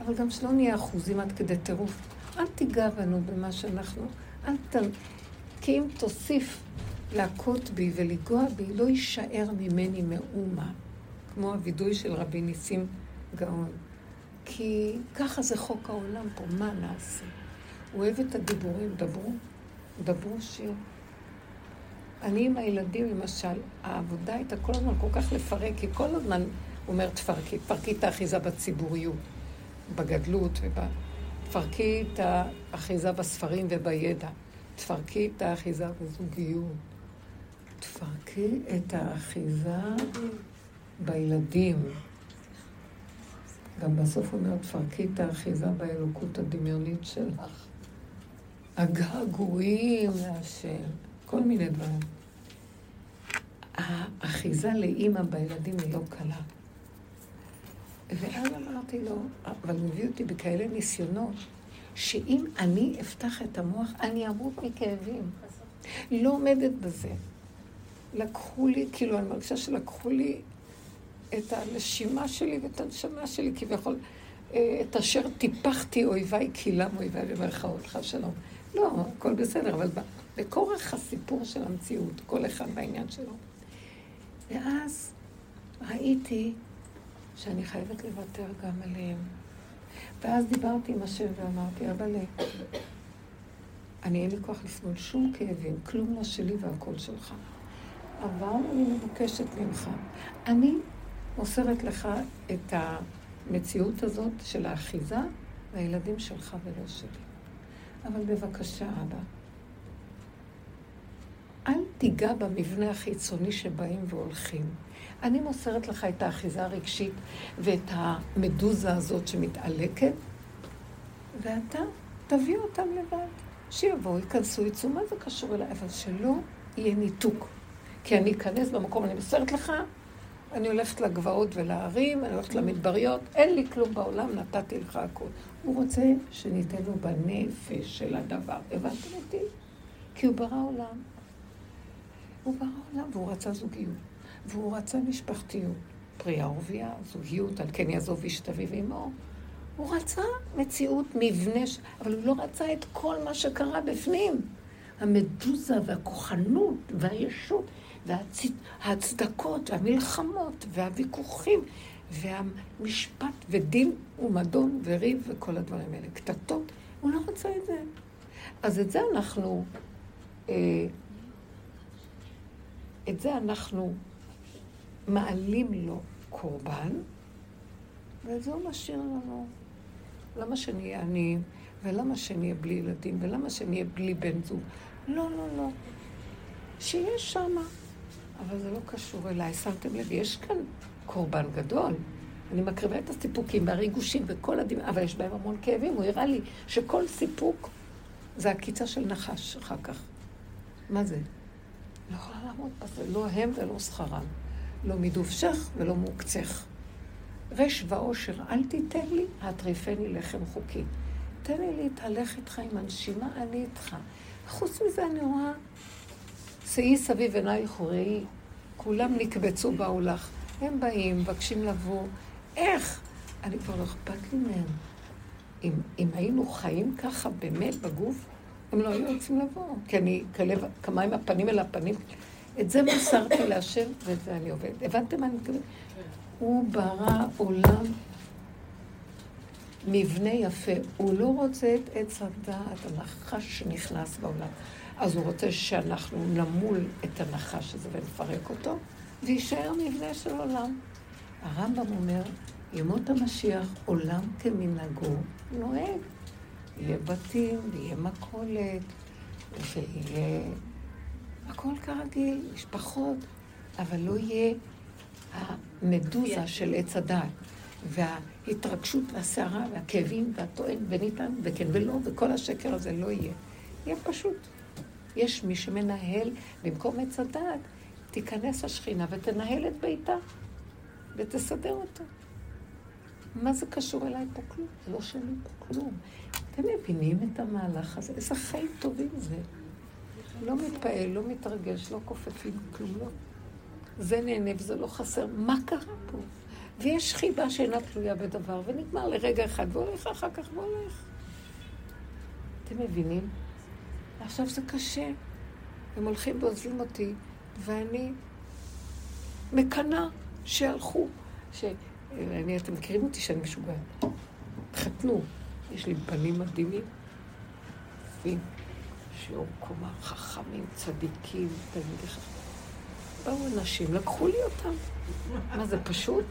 [SPEAKER 1] אבל גם שלא נהיה אחוזים עד כדי טירוף. אל תיגע בנו במה שאנחנו, אל ת... כי אם תוסיף להכות בי ולגוע בי, לא יישאר ממני מאומה, כמו הווידוי של רבי ניסים גאון. כי ככה זה חוק העולם פה, מה נעשה? הוא אוהב את הדיבורים, דברו, דברו שיר. אני עם הילדים, למשל, העבודה הייתה כל הזמן כל כך לפרק, כי כל הזמן הוא אומר, תפרקי, תפרקי את האחיזה בציבוריות, בגדלות, תפרקי את האחיזה בספרים ובידע, תפרקי את האחיזה בזוגיות, תפרקי את האחיזה בילדים. גם בסוף אומר, תפרקי את האחיזה באלוקות הדמיונית שלך. הגעגועים להשם. כל מיני דברים. האחיזה לאימא בילדים היא לא קלה. ואז אמרתי לו, אבל הוא מביא אותי בכאלה ניסיונות, שאם אני אפתח את המוח, אני אמות מכאבים. לא עומדת בזה. לקחו לי, כאילו, אני מרגישה שלקחו לי את הנשימה שלי ואת הנשמה שלי, כביכול, אה, את אשר טיפחתי אויביי, קילם אויביי במרכאות, חס שלום. לא, הכל בסדר, אבל בכורח הסיפור של המציאות, כל אחד בעניין שלו. ואז ראיתי שאני חייבת לוותר גם עליהם. ואז דיברתי עם השם ואמרתי, אבל אני אין לי כוח לפנות שום כאבים, כלום לא שלי והכל שלך. אבל אני מבקשת ממך, אני מוסרת לך את המציאות הזאת של האחיזה והילדים שלך ולא שלי. אבל בבקשה, אבא, אל תיגע במבנה החיצוני שבאים והולכים. אני מוסרת לך את האחיזה הרגשית ואת המדוזה הזאת שמתעלקת, ואתה תביא אותם לבד. שיבואו, ייכנסו, יצאו, מה זה קשור אליי? אבל שלא יהיה ניתוק. כי אני אכנס במקום, אני מוסרת לך, אני הולכת לגבעות ולהרים, אני הולכת למדבריות, אין לי כלום בעולם, נתתי לך הכול. הוא רוצה שניתן לו בנפש של הדבר. הבנתם אותי? כי הוא ברא עולם. הוא ברא עולם, והוא רצה זוגיות. והוא רצה משפחתיות. פרייה ורבייה, זוגיות, על כן יעזוב איש את אביו ואמו. הוא רצה מציאות, מבנה. אבל הוא לא רצה את כל מה שקרה בפנים. המדוזה והכוחנות והישות וההצדקות והמלחמות והוויכוחים והמשפט ודין ומדון וריב וכל הדברים האלה. קטטות, הוא לא רצה את זה. אז את זה אנחנו אה, את זה אנחנו מעלים לו קורבן, ואת זה הוא משאיר לנו. למה שאני אהיה עניים? ולמה שאני אהיה בלי ילדים? ולמה שאני אהיה בלי בן זוג? לא, לא, לא. שיש שמה. אבל זה לא קשור אליי. שמתם לב, יש כאן קורבן גדול. אני מקריבה את הסיפוקים והריגושים וכל הדברים, אבל יש בהם המון כאבים. הוא הראה לי שכל סיפוק זה עקיצה של נחש אחר כך. מה זה? לא יכולה לעמוד בזה, לא הם ולא שכרם. לא מדובשך ולא מעוקצך. רש ועושר, אל תיתן לי, הטריפני לחם חוקי. תן לי להתהלך איתך עם הנשימה, אני איתך. חוץ מזה אני רואה, שאי סביב עינייך וראי, כולם נקבצו באו לך. הם באים, מבקשים לבוא. איך? אני כבר לא אכפת לי מהם. אם, אם היינו חיים ככה באמת בגוף, הם לא היו רוצים לבוא. כי אני כלב, כמה עם הפנים אל הפנים. את זה מסרתי להשם, ואת זה אני עובד. הבנתם מה אני מתכוונת? הוא ברא עולם מבנה יפה. הוא לא רוצה את עץ הדעת, הנחש שנכנס בעולם. אז הוא רוצה שאנחנו נמול את הנחש הזה ונפרק אותו, ויישאר מבנה של עולם. הרמב"ם אומר, ימות המשיח, עולם כמנהגו נוהג. יהיה בתים, ויהיה מכולת, ויהיה הכל כרגיל, משפחות, אבל לא יהיה המדוזה של עץ הדעת, וההתרגשות והסערה והכאבים והטוען וניתן וכן ולא, וכל השקר הזה לא יהיה. יהיה פשוט. יש מי שמנהל, במקום עץ הדעת, תיכנס השכינה ותנהל את ביתה ותסדר אותו. מה זה קשור אליי פה כלום? זה לא שלי פה כלום. אתם מבינים את המהלך הזה? איזה חיים טובים זה. לא מתפעל, לא מתרגש, לא כופפים כלום, לא. זה נהנה וזה לא חסר. מה קרה פה? ויש חיבה שאינה תלויה בדבר, ונגמר לרגע אחד, והולך אחר כך והולך. אתם מבינים? עכשיו זה קשה. הם הולכים ועוזבים אותי, ואני מקנאה שהלכו. ש... אני, אתם מכירים אותי שאני משוגעת. חתנו, יש לי בנים מדהימים, שיעור קומה, חכמים, צדיקים, תלמידי חכמים. באו אנשים, לקחו לי אותם. מה זה פשוט?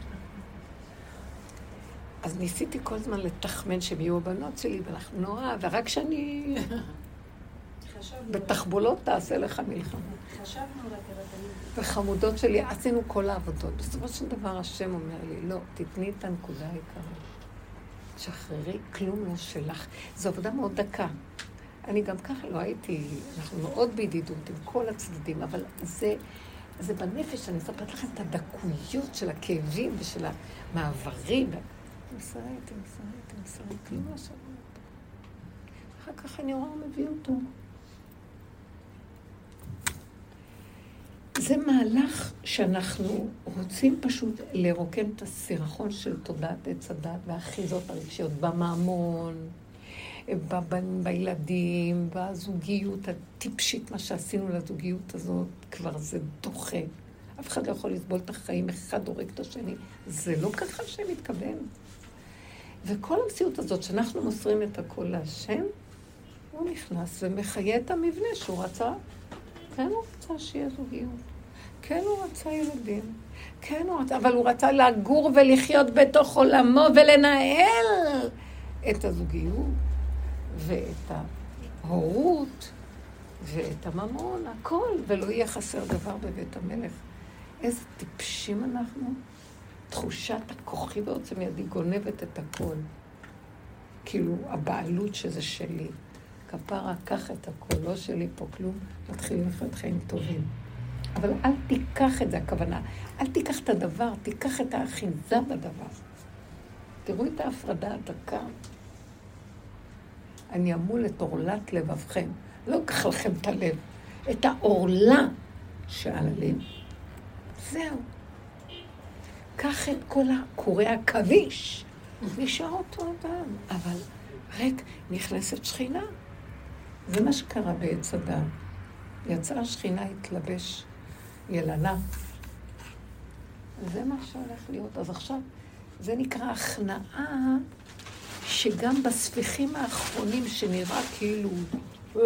[SPEAKER 1] אז ניסיתי כל הזמן לתחמן שהם יהיו הבנות שלי, ואנחנו נורא, ורק כשאני... בתחבולות תעשה לך מלחמה.
[SPEAKER 5] חשבנו רק
[SPEAKER 1] וחמודות שלי, עשינו כל העבודות. בסופו של דבר השם אומר לי, לא, תתני את הנקודה העיקרית. שחררי, כלום לא שלך. זו עבודה מאוד דקה. אני גם ככה לא הייתי, אנחנו מאוד בידידות עם כל הצדדים, אבל זה, זה בנפש, אני מספרת לכם את הדקויות של הכאבים ושל המעברים. מסרית, מסרית, מסרית, כלום לא שווה אחר כך אני רואה מביא אותו. זה מהלך שאנחנו רוצים פשוט לרוקן את הסירחון של תודעת עץ הדת והאחיזות הרגשיות בממון, בילדים, בזוגיות הטיפשית, מה שעשינו לזוגיות הזאת, כבר זה דוחה. אף אחד לא יכול לסבול את החיים, אחד הורג את השני. זה לא ככה שמתכוון. וכל המציאות הזאת, שאנחנו מוסרים את הכל להשם, הוא נכנס ומחיה את המבנה שהוא רצה. כן, הוא רצה שיהיה זוגיות. כן, הוא רצה ילדים. כן, הוא רצה, אבל הוא רצה לגור ולחיות בתוך עולמו ולנהל את הזוגיות ואת ההורות ואת הממון, הכל, ולא יהיה חסר דבר בבית המלך. איזה טיפשים אנחנו. תחושת הכוחי בעוצם ידי גונבת את הכל. כאילו, הבעלות שזה שלי. כפרה, קח את הכל, לא שלי פה כלום, מתחילים לחיות חיים טובים. אבל אל תיקח את זה, הכוונה. אל תיקח את הדבר, תיקח את האחיזה בדבר. תראו את ההפרדה הדקה. אני אמול את עורלת לבבכם. לא אקח לכם את הלב, את העורלה שעל הלב. זהו. קח את כל הקורי עכביש, נשאר אותו אדם. אבל ריק, נכנסת שכינה. זה מה שקרה בעץ אדם. יצאה שכינה, התלבש ילנה. זה מה שהולך להיות. אז עכשיו, זה נקרא הכנעה שגם בספיחים האחרונים שנראה כאילו, אה,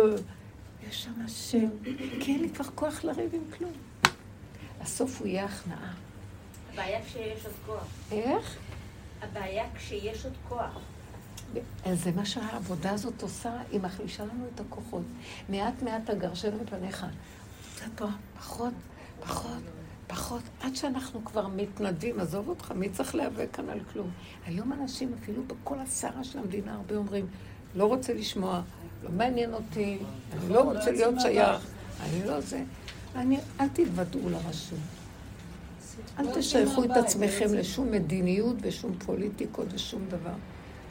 [SPEAKER 1] יש שם השם, כי אין לי כבר כוח לריב עם כלום. הסוף הוא יהיה הכנעה.
[SPEAKER 4] הבעיה כשיש עוד כוח.
[SPEAKER 1] איך?
[SPEAKER 4] הבעיה כשיש עוד כוח.
[SPEAKER 1] זה מה שהעבודה הזאת עושה, היא מחלישה לנו את הכוחות. מעט מעט תגרשנו מפניך. קצת פחות, פחות, פחות, עד שאנחנו כבר מתנדבים, עזוב אותך, מי צריך להיאבק כאן על כלום? היום אנשים, אפילו בכל הסערה של המדינה, הרבה אומרים, לא רוצה לשמוע, לא מעניין אותי, אני לא רוצה להיות שייך, אני לא זה. אני, אל תתוודעו לרשות. אל תשייכו את עצמכם לשום מדיניות ושום פוליטיקות ושום דבר.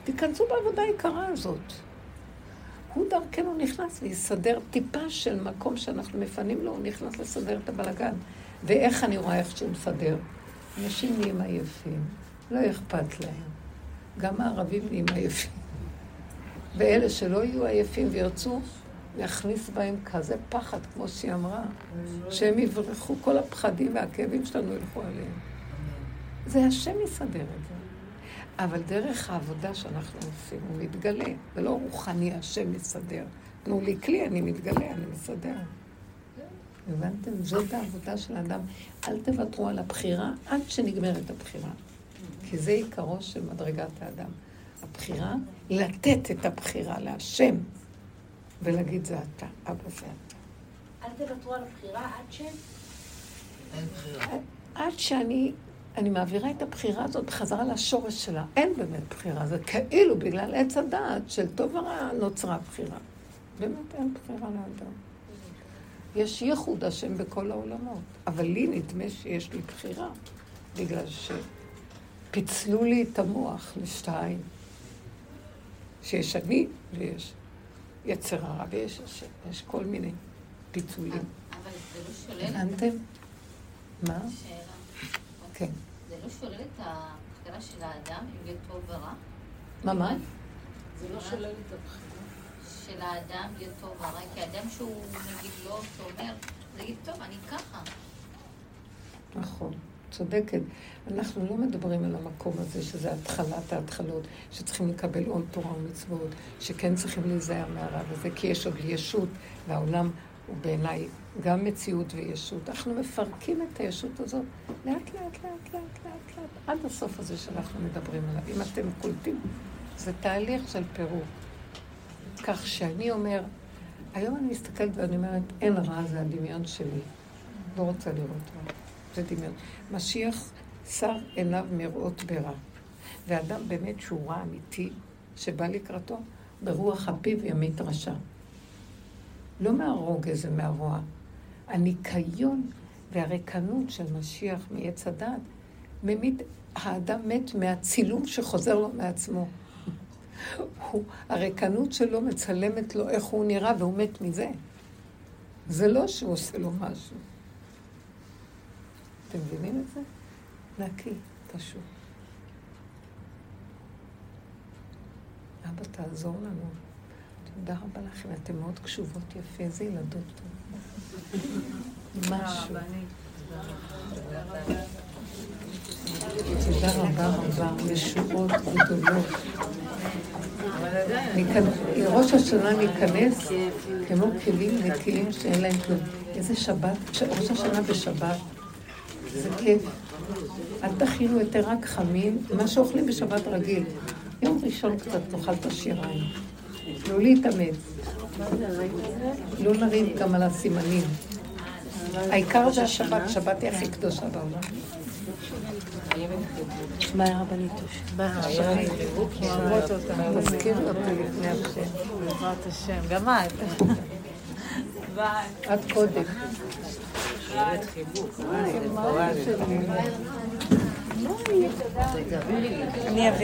[SPEAKER 1] תיכנסו בעבודה היקרה הזאת. הוא דרכנו נכנס ויסדר טיפה של מקום שאנחנו מפנים לו, הוא נכנס לסדר את הבלגן. ואיך אני רואה איך שהוא מסדר? אנשים נהיים עייפים, לא אכפת להם. גם הערבים נהיים עייפים. ואלה שלא יהיו עייפים וירצו להכניס בהם כזה פחד, כמו שהיא אמרה, שהם יברחו, כל הפחדים והכאבים שלנו ילכו עליהם. זה השם יסדר את זה. אבל דרך העבודה שאנחנו עושים, הוא מתגלה. זה לא רוחני, השם מסדר. תנו לי כלי, אני מתגלה, אני מסדר. הבנתם? זאת העבודה של האדם. אל תוותרו על הבחירה עד שנגמרת הבחירה. כי זה עיקרו של מדרגת האדם. הבחירה, לתת את הבחירה להשם, ולהגיד זה אתה, אבא זה אתה.
[SPEAKER 4] אל תוותרו על הבחירה עד ש...
[SPEAKER 1] עד שאני אני מעבירה את הבחירה הזאת בחזרה לשורש שלה. אין באמת בחירה, זה כאילו בגלל עץ הדעת של טוב ורע נוצרה בחירה. באמת אין בחירה לאדם. יש ייחוד השם בכל העולמות, אבל לי נדמה שיש לי בחירה, בגלל שפיצלו לי את המוח לשתיים. שיש אני ויש יצר הרע ויש השם, יש כל מיני פיצולים.
[SPEAKER 7] אבל זה לא שולל,
[SPEAKER 1] הבנתם? מה?
[SPEAKER 7] שאלה.
[SPEAKER 1] כן.
[SPEAKER 7] זה לא שולל את הבחירה של האדם אם יהיה טוב ורע?
[SPEAKER 1] מה, מה?
[SPEAKER 3] זה לא שולל את הבחירה.
[SPEAKER 7] של האדם יהיה טוב ורע? כי אדם שהוא נגיד לא שומר, זה יגיד, טוב, אני ככה.
[SPEAKER 1] נכון, צודקת. אנחנו לא מדברים על המקום הזה, שזה התחלת ההתחלות, שצריכים לקבל עוד תורה ומצוות, שכן צריכים להיזהר מהרע הזה, כי יש עוד ישות, והעולם הוא בעיניי גם מציאות וישות. אנחנו מפרקים את הישות הזאת לאט, לאט, לאט, לאט, לאט, לאט, עד הסוף הזה שאנחנו מדברים עליו. אם אתם קולטים, זה תהליך של פירוק. כך שאני אומר, היום אני מסתכלת ואני אומרת, אין רע, זה הדמיון שלי. לא רוצה לראות רע. זה דמיון. משיח שר עיניו מראות ברע. ואדם באמת שהוא רע אמיתי, שבא לקראתו, ברוח הפיו ימית רשע. לא מהרוגז ומהרוע. הניקיון והריקנות של משיח מעץ הדת, ממית, האדם מת מהצילום שחוזר לו מעצמו. הוא, הריקנות שלו מצלמת לו איך הוא נראה והוא מת מזה. זה לא שהוא עושה לו משהו. אתם מבינים את זה? נקי, פשוט. אבא, תעזור לנו. תודה רבה לכם, אתן מאוד קשובות יפה, איזה ילדות טוב. משהו. תודה רבה רבה, ישועות גדולות. ראש השנה ניכנס כמו כלים נקיים שאין להם כלום. איזה שבת, ראש השנה בשבת, זה כיף. אל תכינו יותר רק חמים, מה שאוכלים בשבת רגיל. יום ראשון קצת תאכל את השיריים. לא להתאמץ. לא נריב גם על הסימנים. העיקר זה השבת, שבת היא הכי קדושה בעולם.
[SPEAKER 5] מה הרבנית? אני אביא.